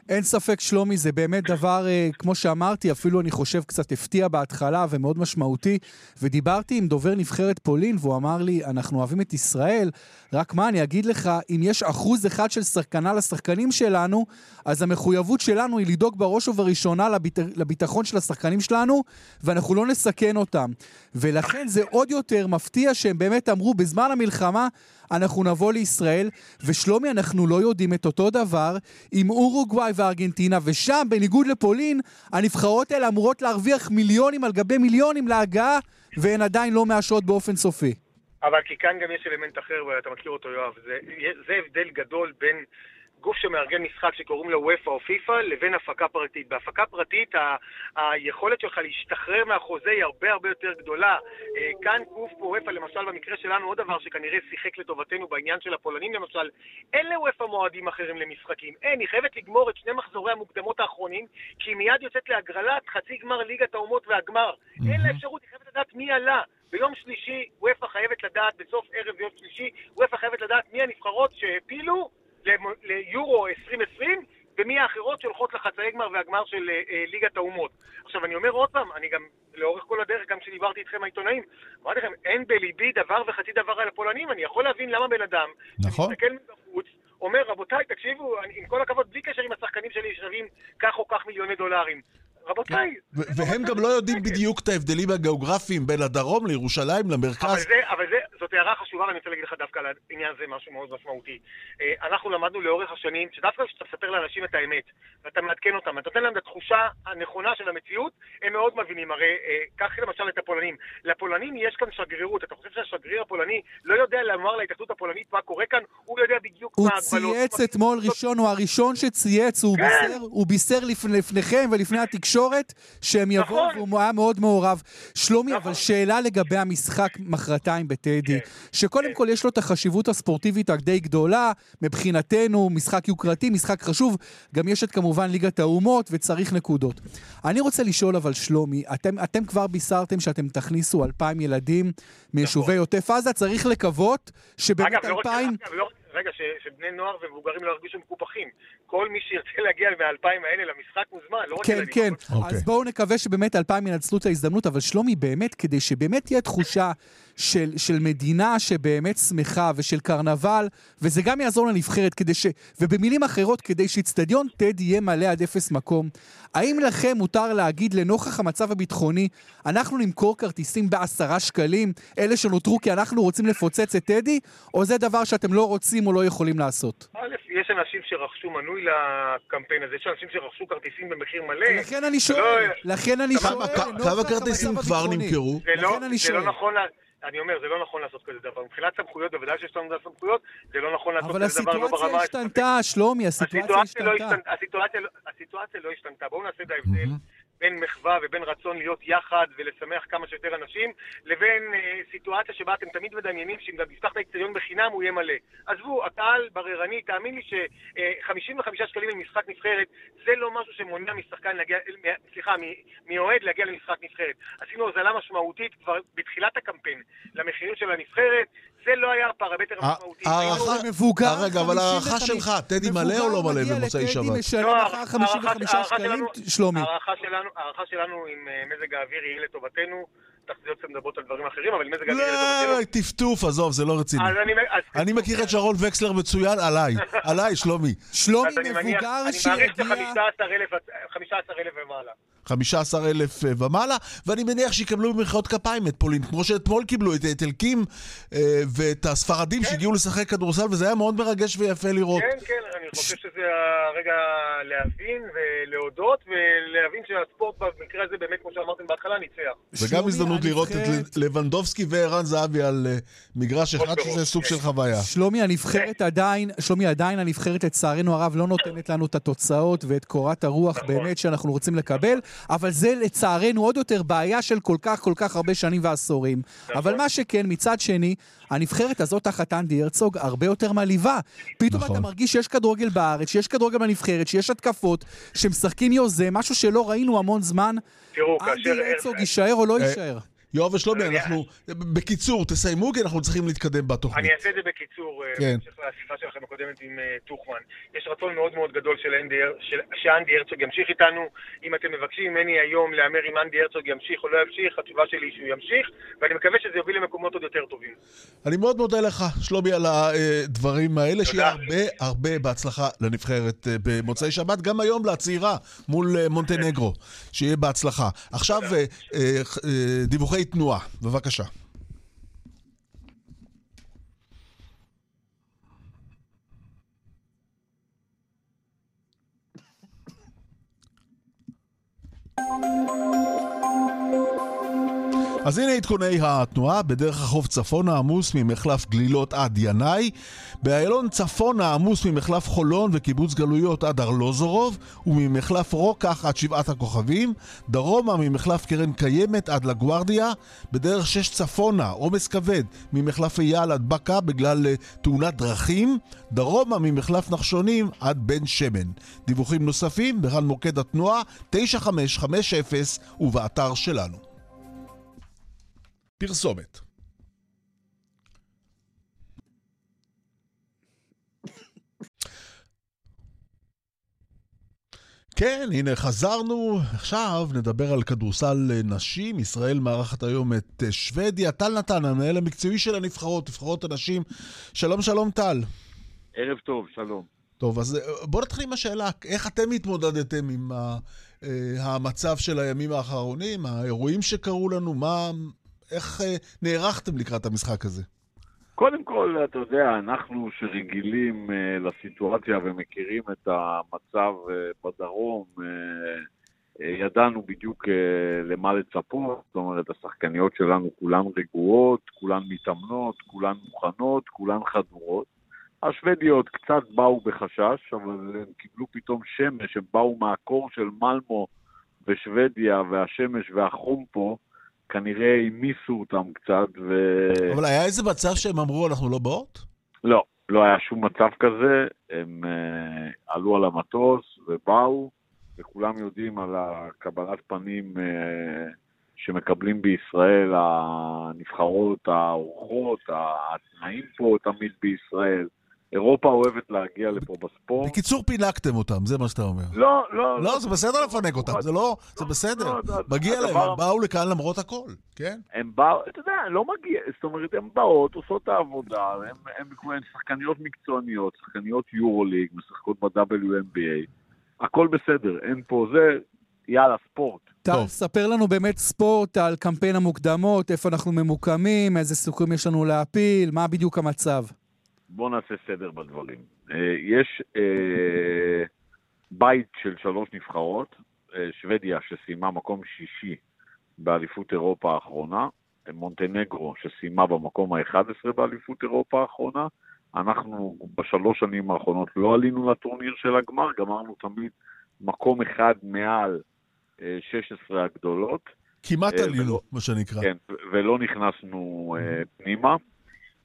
אין ספק, שלומי, זה באמת דבר, אה, כמו שאמרתי, אפילו אני חושב קצת הפתיע בהתחלה ומאוד משמעותי. ודיברתי עם דובר נבחרת פולין, והוא אמר לי, אנחנו אוהבים את ישראל, רק מה, אני אגיד לך, אם יש אחוז אחד של שחקנה לשחקנים שלנו, אז המחויבות שלנו היא לדאוג בראש ובראשונה לביט... לביטחון של השחקנים שלנו, ואנחנו לא נסכן אותם. ולכן זה עוד יותר מפתיע שהם באמת אמרו, בזמן המלחמה, אנחנו נבוא לישראל, ושלומי, אנחנו לא יודעים את אותו דבר עם אורוגוואי וארגנטינה, ושם, בניגוד לפולין, הנבחרות האלה אמורות להרוויח מיליונים על גבי מיליונים להגעה, והן עדיין לא מאשרות באופן סופי. אבל כי כאן גם יש אלמנט אחר, ואתה מכיר אותו, יואב. זה, זה הבדל גדול בין גוף שמארגן משחק שקוראים לו וופא או פיפא לבין הפקה פרטית. בהפקה פרטית היכולת שלך להשתחרר מהחוזה היא הרבה הרבה יותר גדולה. אה, כאן גוף כמו וופא, למשל במקרה שלנו, עוד דבר שכנראה שיחק לטובתנו בעניין של הפולנים למשל, אין לוופא מועדים אחרים למשחקים. אין, היא חייבת לגמור את שני מחזורי המוקדמות האחרונים, כי היא מיד יוצאת להגרלת חצי גמר ליגת האומות והגמר. Mm-hmm. אין לה אפשרות, היא חייבת לדעת מי עלה. ביום שלישי, וופא חייבת לדעת, בסוף ערב יום שלישי, וופא חייבת לדעת מי הנבחרות שהעפילו ליורו 2020, ומי האחרות שהולכות לחצאי גמר והגמר של אה, אה, ליגת האומות. עכשיו, אני אומר עוד פעם, אני גם, לאורך כל הדרך, גם כשדיברתי איתכם העיתונאים, אמרתי לכם, אין בליבי דבר וחצי דבר על הפולנים, אני יכול להבין למה בן אדם, נכון, שמסתכל מבחוץ, אומר, רבותיי, תקשיבו, אני, עם כל הכבוד, בלי קשר עם השחקנים שלי שווים כך או כך מיליוני דולרים. רבותיי... והם גם לא יודעים בדיוק את ההבדלים הגיאוגרפיים בין הדרום לירושלים, למרכז. אבל זה, אבל זה, זאת הערה חשובה, ואני רוצה להגיד לך דווקא על העניין הזה משהו מאוד משמעותי. אה, אנחנו למדנו לאורך השנים, שדווקא כשאתה מספר לאנשים את האמת, ואתה מעדכן אותם, אתה נותן להם את התחושה הנכונה של המציאות, הם מאוד מבינים. הרי, אה, קח למשל את הפולנים. לפולנים יש כאן שגרירות. אתה חושב שהשגריר הפולני לא יודע לומר להתאחדות הפולנית מה קורה כאן? הוא יודע בדיוק מה ההגבלות. הוא צייץ אתמול ראשון, הוא הראשון שצייץ, הוא כן. בישר, הוא בישר לפניכם ולפני התקשורת שהם יבואו, נכון. והוא היה מאוד מעורב. שלומי, נכון. אבל שאלה לגבי המשחק מחרתיים בטדי. כן. שקודם כל יש לו את החשיבות הספורטיבית הדי גדולה, מבחינתנו, משחק יוקרתי, משחק חשוב, גם יש את כמובן ליגת האומות וצריך נקודות. אני רוצה לשאול אבל, שלומי, אתם, אתם כבר בישרתם שאתם תכניסו אלפיים ילדים מיישובי נכון. עוטף עזה, צריך לקוות שבאמת לא אלפיים... אגב, לא, רגע, ש, שבני נוער ומבוגרים לא ירגישו מקופחים. כל מי שירצה להגיע מהאלפיים האלה למשחק מוזמן, לא רק כן, ילדים. כן, כן. Okay. אז בואו נקווה שבאמת אלפיים ינצלו את ההזדמנות, אבל שלומי, באמת, כדי שבאמת תהיה תחושה של, של מדינה שבאמת שמחה ושל קרנבל, וזה גם יעזור לנבחרת, כדי ש... ובמילים אחרות, כדי שאיצטדיון טד יהיה מלא עד אפס מקום. האם לכם מותר להגיד, לנוכח המצב הביטחוני, אנחנו נמכור כרטיסים בעשרה שקלים, אלה שנותרו כי אנחנו רוצים לפוצץ את טדי, או זה דבר שאתם לא רוצים או לא יכולים לעשות? א', יש אנשים שרכשו מנוי לקמפיין הזה, יש אנשים שרכשו כרטיסים במחיר מלא. לכן אני שואל, לכן אני שואל. כמה כרטיסים כבר נמכרו? זה לא נכון... אני אומר, זה לא נכון לעשות כזה דבר. מבחינת סמכויות, בוודאי שיש לנו סמכויות, זה לא נכון לעשות כזה דבר לא ברמה... אבל הסיטואציה השתנתה, שלומי, הסיטואציה השתנתה. הסיטואציה לא השתנתה. בואו נעשה את ההבדל. בין מחווה ובין רצון להיות יחד ולשמח כמה שיותר אנשים, לבין אה, סיטואציה שבה אתם תמיד מדמיינים שאם גם תפתח את האצטדיון בחינם הוא יהיה מלא. עזבו, הקהל בררני, תאמין לי ש-55 אה, שקלים למשחק נבחרת זה לא משהו שמונע משחקן להגיע, סליחה, מאוהד להגיע למשחק נבחרת. עשינו הוזלה משמעותית כבר בתחילת הקמפיין למחירים של הנבחרת, זה לא היה הפרמטר המשמעותי. הערכה מבוגר, אה, רגע, אבל הערכה שלך, טדי מלא או לא מלא במוצאי שבת? מבוגר מגיע לטדי משלם אחר 55 שקלים, שלומי. ההערכה שלנו עם אה, מזג האוויר היא לטובתנו. תחזיות שמדברות על דברים אחרים, אבל מזג האוויר לטובתנו. לא, טפטוף, עזוב, זה לא רציני. אני מכיר את שרון וקסלר מצוין, עליי. עליי, שלומי. שלומי מבוגר שיגיע... אני מעריך ש-15,000 ומעלה. 15 אלף אה, ומעלה, ואני מניח שיקבלו במחיאות כפיים את פולין, כמו שאתמול קיבלו את, אלקים אה, ואת הספרדים כן. שהגיעו לשחק כדורסל, וזה היה מאוד מרגש ויפה לראות. כן, כן, חושב שזה הרגע להבין ולהודות, ולהבין שהספורט במקרה הזה באמת, כמו שאמרתם בהתחלה, ניצח. וגם הזדמנות לראות את לבנדובסקי וערן זהבי על אה, מגרש אחד, שזה סוג של חוויה. שלומי, הנבחרת עדיין, שלומי, עדיין הנבחרת, לצערנו הרב, לא נותנת לנו את התוצאות ואת קורת הרוח נכון. באמת שאנחנו רוצים לקבל, אבל זה לצערנו עוד יותר בעיה של כל כך כל כך הרבה שנים ועשורים. נכון. אבל מה שכן, מצד שני, הנבחרת הזאת תחת אנדי הרצוג הרבה יותר מעליבה. פתאום נכון. אתה מרגיש שיש כדורגל בארץ, שיש כדורגל בנבחרת, שיש התקפות, שמשחקים יוזם, משהו שלא ראינו המון זמן. תראו, כאשר... אנדי הרצוג יישאר או לא אה, יישאר? יואב ושלומי, אנחנו... בקיצור, תסיימו כי אנחנו צריכים להתקדם בתוכנית. אני אעשה את זה בקיצור, אה, כן. בהמשך לשיחה שלכם הקודמת עם אה, טוחמן. יש רצון מאוד מאוד גדול של שאנדי הרצוג ימשיך איתנו. אם אתם מבקשים ממני היום להמר אם אנדי הרצוג ימשיך או לא ימשיך, התשובה שלי היא שהוא ימשיך, ואני מקווה שזה יוביל למקומות עוד יותר טובים. אני מאוד מודה לך, שלומי, על הדברים האלה. שיהיה הרבה הרבה בהצלחה לנבחרת אה, במוצאי שבת, גם היום לצעירה מול מונטנגרו. שיהיה בהצלחה. עכשיו, דיווחי תנועה, בבקשה. אז הנה עדכוני התנועה, בדרך החוף צפונה עמוס ממחלף גלילות עד ינאי, באיילון צפונה עמוס ממחלף חולון וקיבוץ גלויות עד ארלוזורוב, וממחלף רוקח עד שבעת הכוכבים, דרומה ממחלף קרן קיימת עד לגוארדיה, בדרך שש צפונה עומס כבד ממחלף אייל עד בקה בגלל אה, תאונת דרכים, דרומה ממחלף נחשונים עד בן שמן. דיווחים נוספים בכאן מוקד התנועה 9550 ובאתר שלנו. פרסומת. כן, הנה חזרנו. עכשיו נדבר על כדורסל נשים. ישראל מארחת היום את שוודיה. טל נתן, המנהל המקצועי של הנבחרות, נבחרות הנשים. שלום, שלום, טל. ערב טוב, שלום. טוב, אז בוא נתחיל עם השאלה, איך אתם התמודדתם עם המצב של הימים האחרונים, האירועים שקרו לנו, מה, איך אה, נערכתם לקראת המשחק הזה? קודם כל, אתה יודע, אנחנו שרגילים uh, לסיטואציה ומכירים את המצב uh, בדרום, uh, uh, ידענו בדיוק uh, למה לצפות, זאת אומרת, השחקניות שלנו כולן רגועות, כולן מתאמנות, כולן מוכנות, כולן חדורות. השוודיות קצת באו בחשש, אבל הם קיבלו פתאום שמש, הם באו מהקור של מלמו בשוודיה, והשמש והחום פה, כנראה המיסו אותם קצת, ו... אבל היה איזה מצב שהם אמרו, אנחנו לא באות? לא, לא היה שום מצב כזה. הם uh, עלו על המטוס ובאו, וכולם יודעים על הקבלת פנים uh, שמקבלים בישראל הנבחרות, האורחות, התנאים פה תמיד בישראל. אירופה אוהבת להגיע לפה בספורט. בקיצור, פינקתם אותם, זה מה שאתה אומר. לא, לא. לא, זה בסדר לפנק אותם, זה לא, זה בסדר. לא, מגיע להם, הם באו לכאן למרות הכל, כן? הם באו, אתה יודע, לא מגיע, זאת אומרת, הן באות, עושות את העבודה, הן שחקניות מקצועניות, שחקניות יורו-ליג, משחקות ב-WNBA, הכל בסדר, אין פה זה, יאללה, ספורט. טל, ספר לנו באמת ספורט על קמפיין המוקדמות, איפה אנחנו ממוקמים, איזה סיכויים יש לנו להפיל, מה בדיוק המצב. בואו נעשה סדר בדברים. אה, יש אה, בית של שלוש נבחרות, אה, שוודיה שסיימה מקום שישי באליפות אירופה האחרונה, מונטנגרו שסיימה במקום ה-11 באליפות אירופה האחרונה. אנחנו בשלוש שנים האחרונות לא עלינו לטורניר של הגמר, גמרנו תמיד מקום אחד מעל 16 הגדולות. כמעט עלינו, מה שנקרא. כן, ולא נכנסנו פנימה.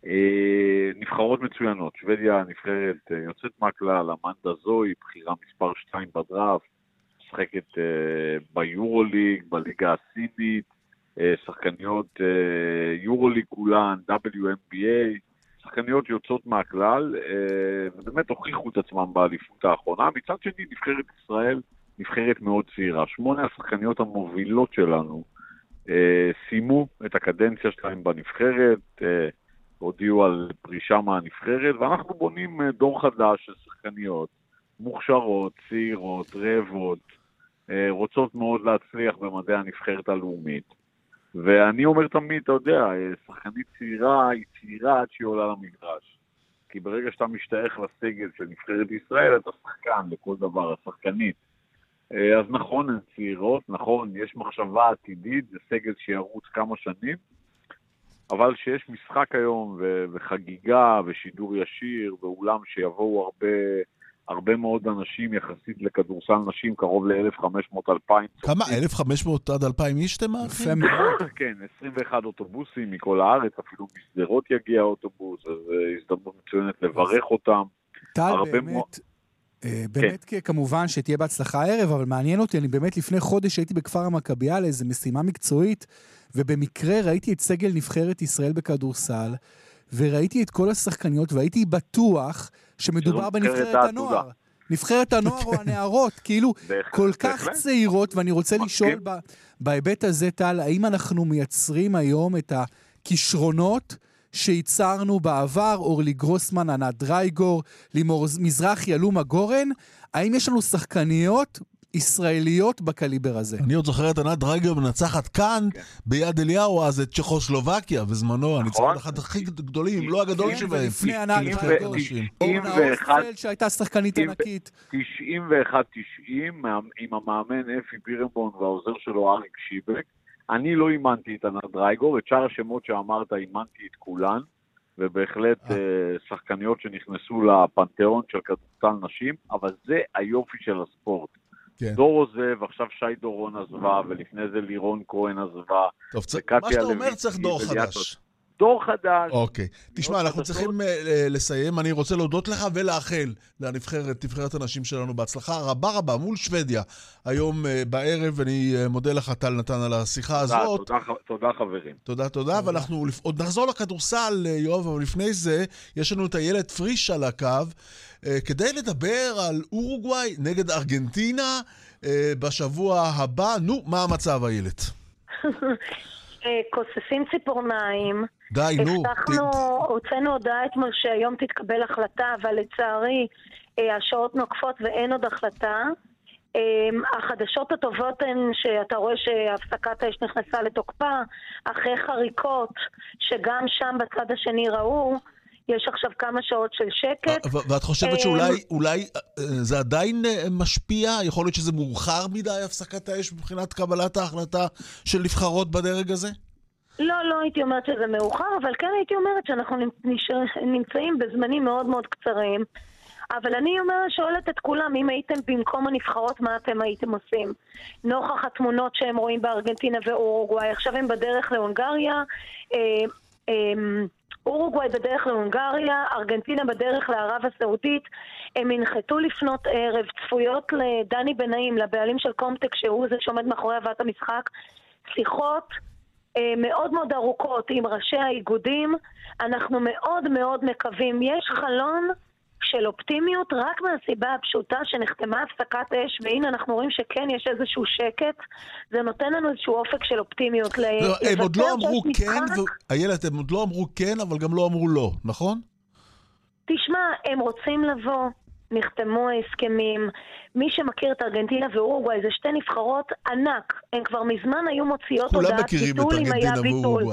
אה, נבחרות מצוינות, שוודיה נבחרת אה, יוצאת מהכלל, אמנדה זוי, בחירה מספר 2 בדראפט, משחקת אה, ביורוליג, בליגה הסינית, שחקניות יורוליג כולן, WNBA, שחקניות יוצאות מהכלל, ובאמת הוכיחו את עצמם באליפות האחרונה. מצד שני, נבחרת ישראל נבחרת מאוד צעירה. שמונה השחקניות המובילות שלנו סיימו את הקדנציה שלהם בנבחרת. הודיעו על פרישה מהנבחרת, ואנחנו בונים אה, דור חדש של שחקניות, מוכשרות, צעירות, רעבות, אה, רוצות מאוד להצליח במדעי הנבחרת הלאומית. ואני אומר תמיד, אתה יודע, אה, שחקנית צעירה היא צעירה עד שהיא עולה למגרש. כי ברגע שאתה משתייך לסגל של נבחרת ישראל, אתה שחקן לכל דבר, השחקנית. אז נכון, הן צעירות, נכון, יש מחשבה עתידית, זה סגל שירוץ כמה שנים, אבל שיש משחק היום ו- וחגיגה ושידור ישיר ואולם שיבואו הרבה, הרבה מאוד אנשים יחסית לכדורסל נשים, קרוב ל-1,500-2,000. כמה? 1,500 עד 2,000 איש אתם מאוד. כן, 21 אוטובוסים מכל הארץ, אפילו משדרות יגיע אוטובוס, אז אה, הזדמנות מצוינת לברך אותם. טל, באמת, באמת כן. כמובן שתהיה בהצלחה הערב, אבל מעניין אותי, אני באמת לפני חודש הייתי בכפר המכבייה לאיזו משימה מקצועית, ובמקרה ראיתי את סגל נבחרת ישראל בכדורסל, וראיתי את כל השחקניות, והייתי בטוח שמדובר בנבחרת הנוער. נבחרת הנוער או הנערות, כאילו, כל כך צעירות, ואני רוצה לשאול בהיבט הזה, טל, האם אנחנו מייצרים היום את הכישרונות שייצרנו בעבר, אורלי גרוסמן, ענת דרייגור, לימור מזרחי, אלומה גורן, האם יש לנו שחקניות ישראליות בקליבר הזה. אני עוד זוכר את ענת דרייגר מנצחת כאן, כן. ביד אליהו אז, את צ'כוסלובקיה בזמנו, נכון. הניצחון אחד הכי גדולים, אם לא הגדול שבהם. לפני ענת דרייגר. אורנה אוסטפלד שהייתה שחקנית ענקית. 91-90, עם המאמן אפי בירנבון והעוזר שלו אריק שיבק. אני לא אימנתי את ענת דרייגר, את שאר השמות שאמרת אימנתי את כולן, ובהחלט אה. אה, שחקניות שנכנסו לפנתיאון של כדורסל נשים, אבל זה היופי של הספורט. כן. דור עוזב, עכשיו שי דורון עזבה, ולפני זה לירון כהן עזבה. טוב, צ... מה שאתה אומר צריך דור חדש. דור חדש. אוקיי. תשמע, אנחנו צריכים uh, לסיים. אני רוצה להודות לך ולאחל לנבחרת, נבחרת הנשים שלנו בהצלחה רבה רבה מול שוודיה היום uh, בערב, ואני uh, מודה לך, טל נתן, על השיחה תודה, הזאת. תודה, תודה חברים. תודה, תודה, ואנחנו עוד נחזור לכדורסל, יואב, אבל לפני זה, יש לנו את איילת פריש על הקו, uh, כדי לדבר על אורוגוואי נגד ארגנטינה uh, בשבוע הבא. נו, מה המצב, איילת? כוססים ציפורניים. די, נו. הבטחנו, הוצאנו הודעה אתמול שהיום תתקבל החלטה, אבל לצערי אה, השעות נוקפות ואין עוד החלטה. אה, החדשות הטובות הן שאתה רואה שהפסקת האש נכנסה לתוקפה, אחרי חריקות שגם שם בצד השני ראו, יש עכשיו כמה שעות של שקט. ואת חושבת שאולי אולי, זה עדיין משפיע? יכול להיות שזה מאוחר מדי, הפסקת האש, מבחינת קבלת ההחלטה של נבחרות בדרג הזה? לא, לא הייתי אומרת שזה מאוחר, אבל כן הייתי אומרת שאנחנו נמצאים בזמנים מאוד מאוד קצרים. אבל אני אומרת, שואלת את כולם, אם הייתם במקום הנבחרות, מה אתם הייתם עושים? נוכח התמונות שהם רואים בארגנטינה ואורוגוואי, עכשיו הם בדרך להונגריה, אה, אה, אורוגוואי בדרך להונגריה, ארגנטינה בדרך לערב הסעודית, הם ינחתו לפנות ערב, צפויות לדני בנאים, לבעלים של קומטק, שהוא זה שעומד מאחורי הבאת המשחק, שיחות מאוד מאוד ארוכות עם ראשי האיגודים. אנחנו מאוד מאוד מקווים. יש חלון של אופטימיות רק מהסיבה הפשוטה שנחתמה הפסקת אש, והנה אנחנו רואים שכן יש איזשהו שקט, זה נותן לנו איזשהו אופק של אופטימיות. לא, הם עוד לא אמרו כן, איילת, הם עוד לא אמרו כן, אבל גם לא אמרו לא, נכון? תשמע, הם רוצים לבוא, נחתמו ההסכמים. מי שמכיר את ארגנטינה ואורוגוואי זה שתי נבחרות ענק. הן כבר מזמן היו מוציאות הודעת ביטול אם היה ביטול.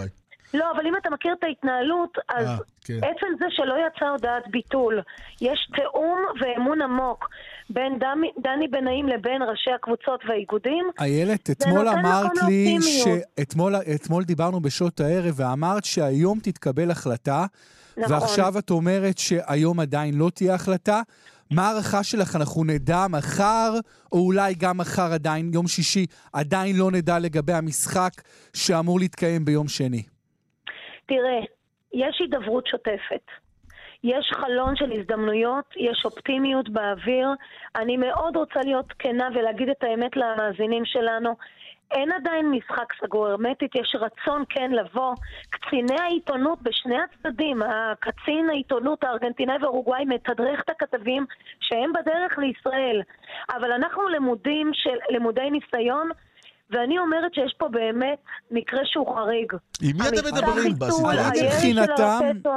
לא, אבל אם אתה מכיר את ההתנהלות, אז 아, אה, כן. עצם זה שלא יצא הודעת ביטול, יש תיאום ואמון עמוק בין דמי, דני בנאים לבין ראשי הקבוצות והאיגודים. איילת, אתמול אמרת לי שאתמול דיברנו בשעות הערב ואמרת שהיום תתקבל החלטה, נכון. ועכשיו את אומרת שהיום עדיין לא תהיה החלטה. מה ההערכה שלך? אנחנו נדע מחר, או אולי גם מחר עדיין, יום שישי, עדיין לא נדע לגבי המשחק שאמור להתקיים ביום שני. תראה, יש הידברות שוטפת. יש חלון של הזדמנויות, יש אופטימיות באוויר. אני מאוד רוצה להיות כנה ולהגיד את האמת למאזינים שלנו. אין עדיין משחק סגור הרמטית, יש רצון כן לבוא. קציני העיתונות בשני הצדדים, הקצין העיתונות הארגנטינאי ואורוגוואי מתדרך את הכתבים שהם בדרך לישראל. אבל אנחנו למודים של, למודי ניסיון, ואני אומרת שיש פה באמת מקרה שהוא חריג. עם מי אתם מדברים בסיטואציה? מבחינתם,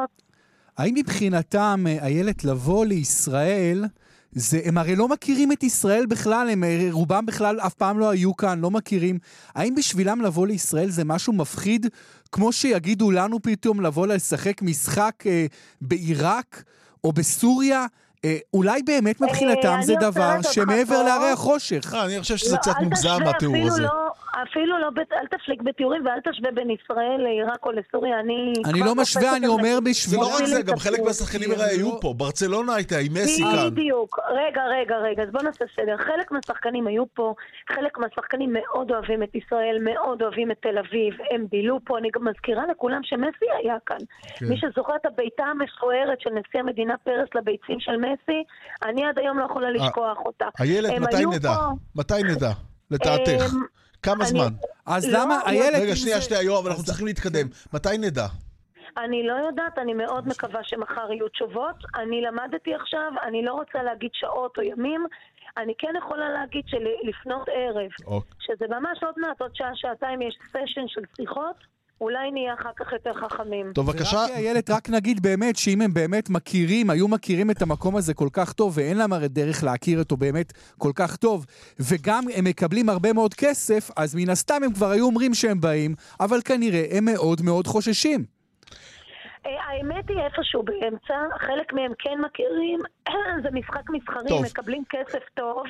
האם מבחינתם, איילת, לבוא לישראל... זה, הם הרי לא מכירים את ישראל בכלל, הם רובם בכלל אף פעם לא היו כאן, לא מכירים. האם בשבילם לבוא לישראל זה משהו מפחיד, כמו שיגידו לנו פתאום לבוא לשחק משחק אה, בעיראק, או בסוריה, אה, אולי באמת מבחינתם זה דבר שמעבר להרי החושך. אה, אני חושב שזה קצת מוגזם, התיאור הזה. לא, אפילו לא, אל תפליג בתיאורים ואל תשווה בין ישראל לעיראק או לסוריה. אני... אני לא משווה, אני אומר בשביל... זה לא רק זה, גם חלק מהשחקנים הרי היו פה. ברצלונה הייתה עם מסי כאן. בדיוק. רגע, רגע, רגע, אז בוא נעשה סדר. חלק מהשחקנים היו פה, חלק מהשחקנים מאוד אוהבים את ישראל, מאוד אוהבים את תל אביב, הם בילו פה. אני גם מזכירה לכולם שמסי היה כאן. כן. מי שזוכר את הבעיטה המכוערת של נשיא המדינה פרס לביצים של מסי, אני עד היום לא יכולה אה, לשכוח אותה. איילת, מתי נדע? מתי נדע? לדעתך. כמה זמן? אז למה, איילת... רגע, שנייה, שנייה, יואב, אנחנו צריכים להתקדם. מתי נדע? אני לא יודעת, אני מאוד מקווה שמחר יהיו תשובות. אני למדתי עכשיו, אני לא רוצה להגיד שעות או ימים. אני כן יכולה להגיד שלפנות ערב, okay. אוקיי. שזה ממש עוד מעט, עוד שעה, שעתיים, יש סשן של שיחות. אולי נהיה אחר כך יותר חכמים. טוב, בבקשה. ורק איילת, רק נגיד באמת שאם הם באמת מכירים, היו מכירים את המקום הזה כל כך טוב, ואין להם הרי דרך להכיר אותו באמת כל כך טוב, וגם הם מקבלים הרבה מאוד כסף, אז מן הסתם הם כבר היו אומרים שהם באים, אבל כנראה הם מאוד מאוד חוששים. אה, האמת היא איפשהו באמצע, חלק מהם כן מכירים, זה משחק מסחרי, מקבלים כסף טוב.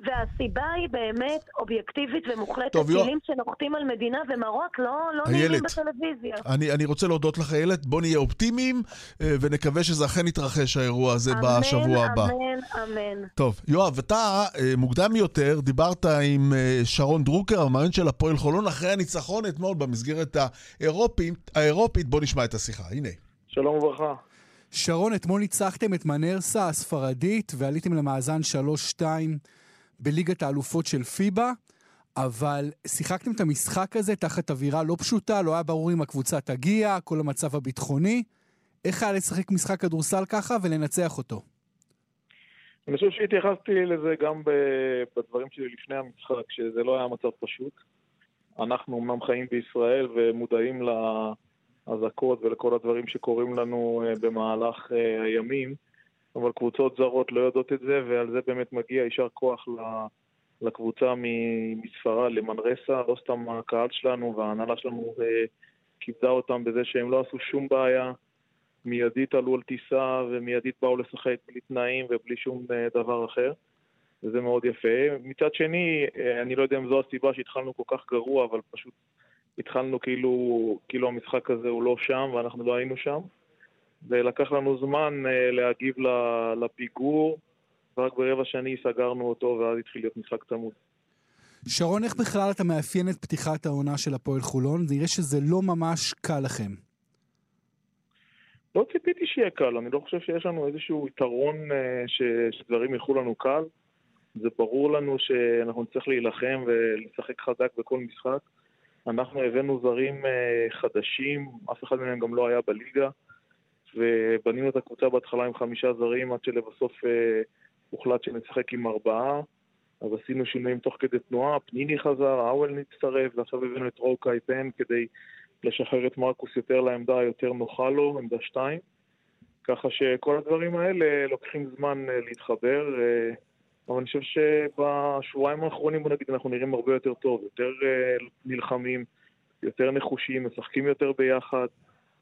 והסיבה היא באמת אובייקטיבית ומוחלטת. טוב, טילים שנוחתים על מדינה ומראות לא, לא נעימים בטלוויזיה. אני, אני רוצה להודות לך, איילת. בוא נהיה אופטימיים אה, ונקווה שזה אכן יתרחש האירוע הזה אמן, בשבוע הבא. אמן, אמן. טוב, יואב, אתה אה, מוקדם יותר דיברת עם אה, שרון דרוקר, המאמן של הפועל חולון, אחרי הניצחון אתמול במסגרת האירופית. האירופית. בוא נשמע את השיחה. הנה. שלום וברכה. שרון, אתמול ניצחתם את מנרסה הספרדית ועליתם למאזן 3-2. בליגת האלופות של פיבה, אבל שיחקתם את המשחק הזה תחת אווירה לא פשוטה, לא היה ברור אם הקבוצה תגיע, כל המצב הביטחוני. איך היה לשחק משחק כדורסל ככה ולנצח אותו? אני חושב שהתייחסתי לזה גם בדברים שלי לפני המשחק, שזה לא היה מצב פשוט. אנחנו אמנם חיים בישראל ומודעים לאזעקות ולכל הדברים שקורים לנו אה, במהלך אה, הימים, אבל קבוצות זרות לא יודעות את זה, ועל זה באמת מגיע יישר כוח לקבוצה מספרד, למנרסה, לא סתם הקהל שלנו וההנהלה שלנו אה, כיבדה אותם בזה שהם לא עשו שום בעיה, מיידית עלו על טיסה ומיידית באו לשחק בלי תנאים ובלי שום אה, דבר אחר, וזה מאוד יפה. מצד שני, אה, אני לא יודע אם זו הסיבה שהתחלנו כל כך גרוע, אבל פשוט התחלנו כאילו, כאילו המשחק הזה הוא לא שם ואנחנו לא היינו שם. ולקח לנו זמן אה, להגיב לפיגור, ורק ברבע שני סגרנו אותו ואז התחיל להיות משחק צמוד. שרון, איך בכלל אתה מאפיין את פתיחת העונה של הפועל חולון? זה נראה שזה לא ממש קל לכם. לא ציפיתי שיהיה קל, אני לא חושב שיש לנו איזשהו יתרון אה, ש... שדברים ילכו לנו קל. זה ברור לנו שאנחנו נצטרך להילחם ולשחק חזק בכל משחק. אנחנו הבאנו זרים אה, חדשים, אף אחד מהם גם לא היה בליגה. ובנינו את הקבוצה בהתחלה עם חמישה זרים עד שלבסוף אה, הוחלט שנשחק עם ארבעה. אז עשינו שינויים תוך כדי תנועה, פניני חזר, האוול נצטרף, ועכשיו הבאנו את רוקאי פן כדי לשחרר את מרקוס יותר לעמדה היותר נוחה לו, עמדה שתיים. ככה שכל הדברים האלה לוקחים זמן אה, להתחבר, אה, אבל אני חושב שבשבועיים האחרונים, בוא נגיד, אנחנו נראים הרבה יותר טוב, יותר אה, נלחמים, יותר נחושים, משחקים יותר ביחד.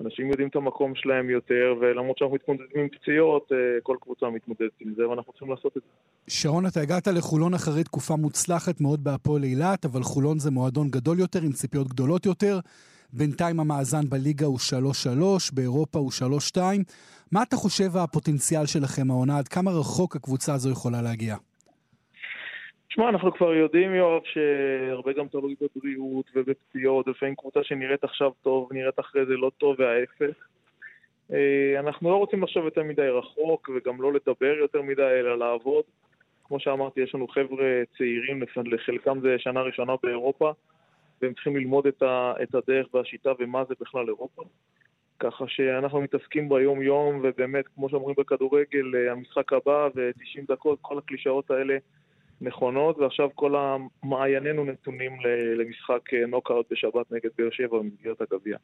אנשים יודעים את המקום שלהם יותר, ולמרות שאנחנו מתמודדים עם פציעות, אה, כל קבוצה מתמודדת עם זה, ואנחנו צריכים לעשות את זה. שרון, אתה הגעת לחולון אחרי תקופה מוצלחת מאוד בהפועל אילת, אבל חולון זה מועדון גדול יותר, עם ציפיות גדולות יותר. בינתיים המאזן בליגה הוא 3-3, באירופה הוא 3-2. מה אתה חושב הפוטנציאל שלכם העונה? עד כמה רחוק הקבוצה הזו יכולה להגיע? תשמע, אנחנו כבר יודעים, יואב, שהרבה גם תלוי בבריאות ובפציעות, לפעמים קבוצה שנראית עכשיו טוב, נראית אחרי זה לא טוב, וההפך. אה, אנחנו לא רוצים לחשוב יותר מדי רחוק, וגם לא לדבר יותר מדי, אלא לעבוד. כמו שאמרתי, יש לנו חבר'ה צעירים, לחלקם זה שנה ראשונה באירופה, והם צריכים ללמוד את הדרך והשיטה ומה זה בכלל אירופה. ככה שאנחנו מתעסקים ביום-יום, ובאמת, כמו שאומרים בכדורגל, אה, המשחק הבא ו-90 דקות, כל הקלישאות האלה נכונות, ועכשיו כל מעיינינו נתונים למשחק אה, נוקאוט בשבת נגד באר שבע במסגרת הגביע.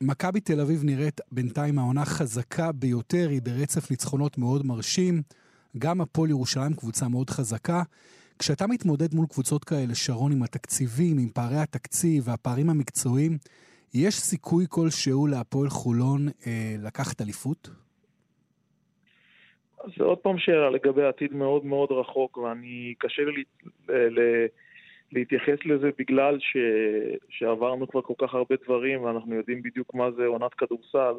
מכבי תל אביב נראית בינתיים העונה חזקה ביותר, היא ברצף ניצחונות מאוד מרשים. גם הפועל ירושלים קבוצה מאוד חזקה. כשאתה מתמודד מול קבוצות כאלה, שרון, עם התקציבים, עם פערי התקציב והפערים המקצועיים, יש סיכוי כלשהו להפועל חולון אה, לקחת אליפות? אז זה עוד פעם שאלה לגבי עתיד מאוד מאוד רחוק, ואני, קשה לי ל... להתייחס לזה בגלל ש... שעברנו כבר כל כך הרבה דברים ואנחנו יודעים בדיוק מה זה עונת כדורסל,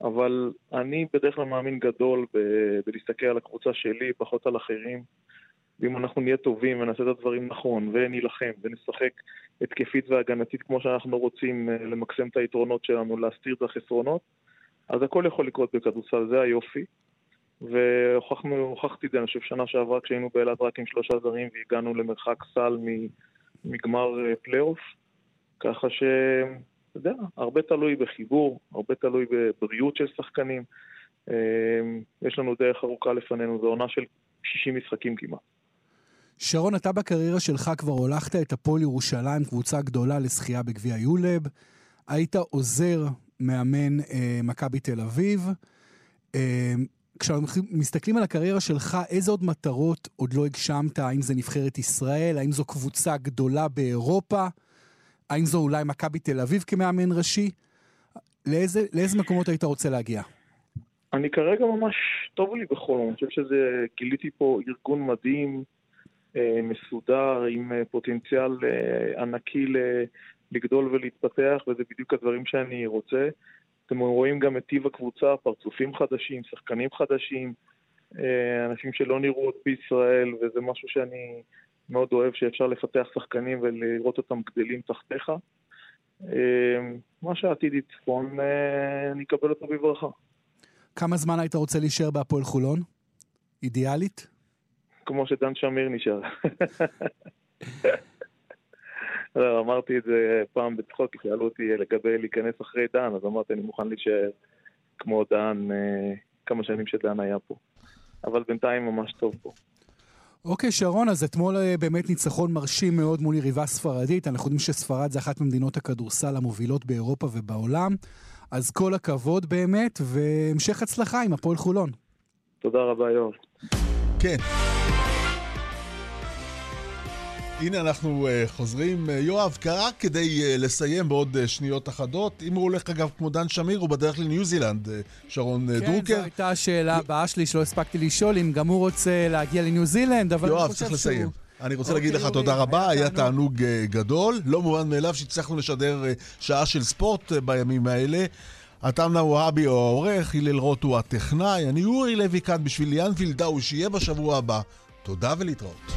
אבל אני בדרך כלל מאמין גדול ב... בלהסתכל על הקבוצה שלי, פחות על אחרים. ואם אנחנו נהיה טובים ונעשה את הדברים נכון, ונילחם, ונשחק התקפית והגנתית כמו שאנחנו רוצים אה, למקסם את היתרונות שלנו, להסתיר את החסרונות, אז הכל יכול לקרות בכדורסל, זה היופי. והוכחתי את זה, אני חושב, שנה שעברה כשהיינו באילת רק עם שלושה זרים והגענו למרחק סל מגמר אה, פלייאוף. ככה ש... אתה יודע, הרבה תלוי בחיבור, הרבה תלוי בבריאות של שחקנים. אה, יש לנו דרך ארוכה לפנינו, זו עונה של 60 משחקים כמעט. שרון, אתה בקריירה שלך כבר הולכת את הפועל ירושלים, קבוצה גדולה לזכייה בגביע יולב. היית עוזר מאמן אה, מכבי תל אביב. אה, כשאנחנו מסתכלים על הקריירה שלך, איזה עוד מטרות עוד לא הגשמת? האם זה נבחרת ישראל? האם זו קבוצה גדולה באירופה? האם זו אולי מכבי תל אביב כמאמן ראשי? לאיזה, לאיזה מקומות היית רוצה להגיע? אני כרגע ממש טוב לי בחולון, אני חושב שזה, גיליתי פה ארגון מדהים, אה, מסודר, עם אה, פוטנציאל אה, ענקי לגדול ולהתפתח, וזה בדיוק הדברים שאני רוצה. אתם רואים גם את טיב הקבוצה, פרצופים חדשים, שחקנים חדשים, אנשים שלא נראו עוד בישראל, וזה משהו שאני מאוד אוהב, שאפשר לפתח שחקנים ולראות אותם גדלים תחתיך. מה שהעתיד יצפון, אני אקבל אותו בברכה. כמה זמן היית רוצה להישאר בהפועל חולון? אידיאלית? כמו שדן שמיר נשאר. לא, אמרתי את זה פעם בצחוק, כי שאלו אותי לגבי להיכנס אחרי דן, אז אמרתי, אני מוכן להישאר כמו דן, אה, כמה שנים שדן היה פה. אבל בינתיים ממש טוב פה. אוקיי, שרון, אז אתמול אה, באמת ניצחון מרשים מאוד מול יריבה ספרדית. אנחנו יודעים שספרד זה אחת ממדינות הכדורסל המובילות באירופה ובעולם. אז כל הכבוד באמת, והמשך הצלחה עם הפועל חולון. תודה רבה, יואב. כן. הנה אנחנו uh, חוזרים. Uh, יואב, רק כדי uh, לסיים בעוד uh, שניות אחדות, אם הוא הולך אגב כמו דן שמיר, הוא בדרך לניו זילנד, uh, שרון כן, דרוקר. כן, זו הייתה השאלה הבאה שלי שלא הספקתי לשאול, אם גם הוא רוצה להגיע לניו זילנד, אבל יואב, צריך לסיים. אני רוצה להגיד לך תודה רבה, היה תענוג גדול. לא מובן מאליו שהצלחנו לשדר שעה של ספורט בימים האלה. עטמנה והאבי הוא העורך, הלל רוט הוא הטכנאי, אני אורי לוי כאן בשביל ליאן וילדאו, שיהיה בשבוע הבא. תודה ולהתראות.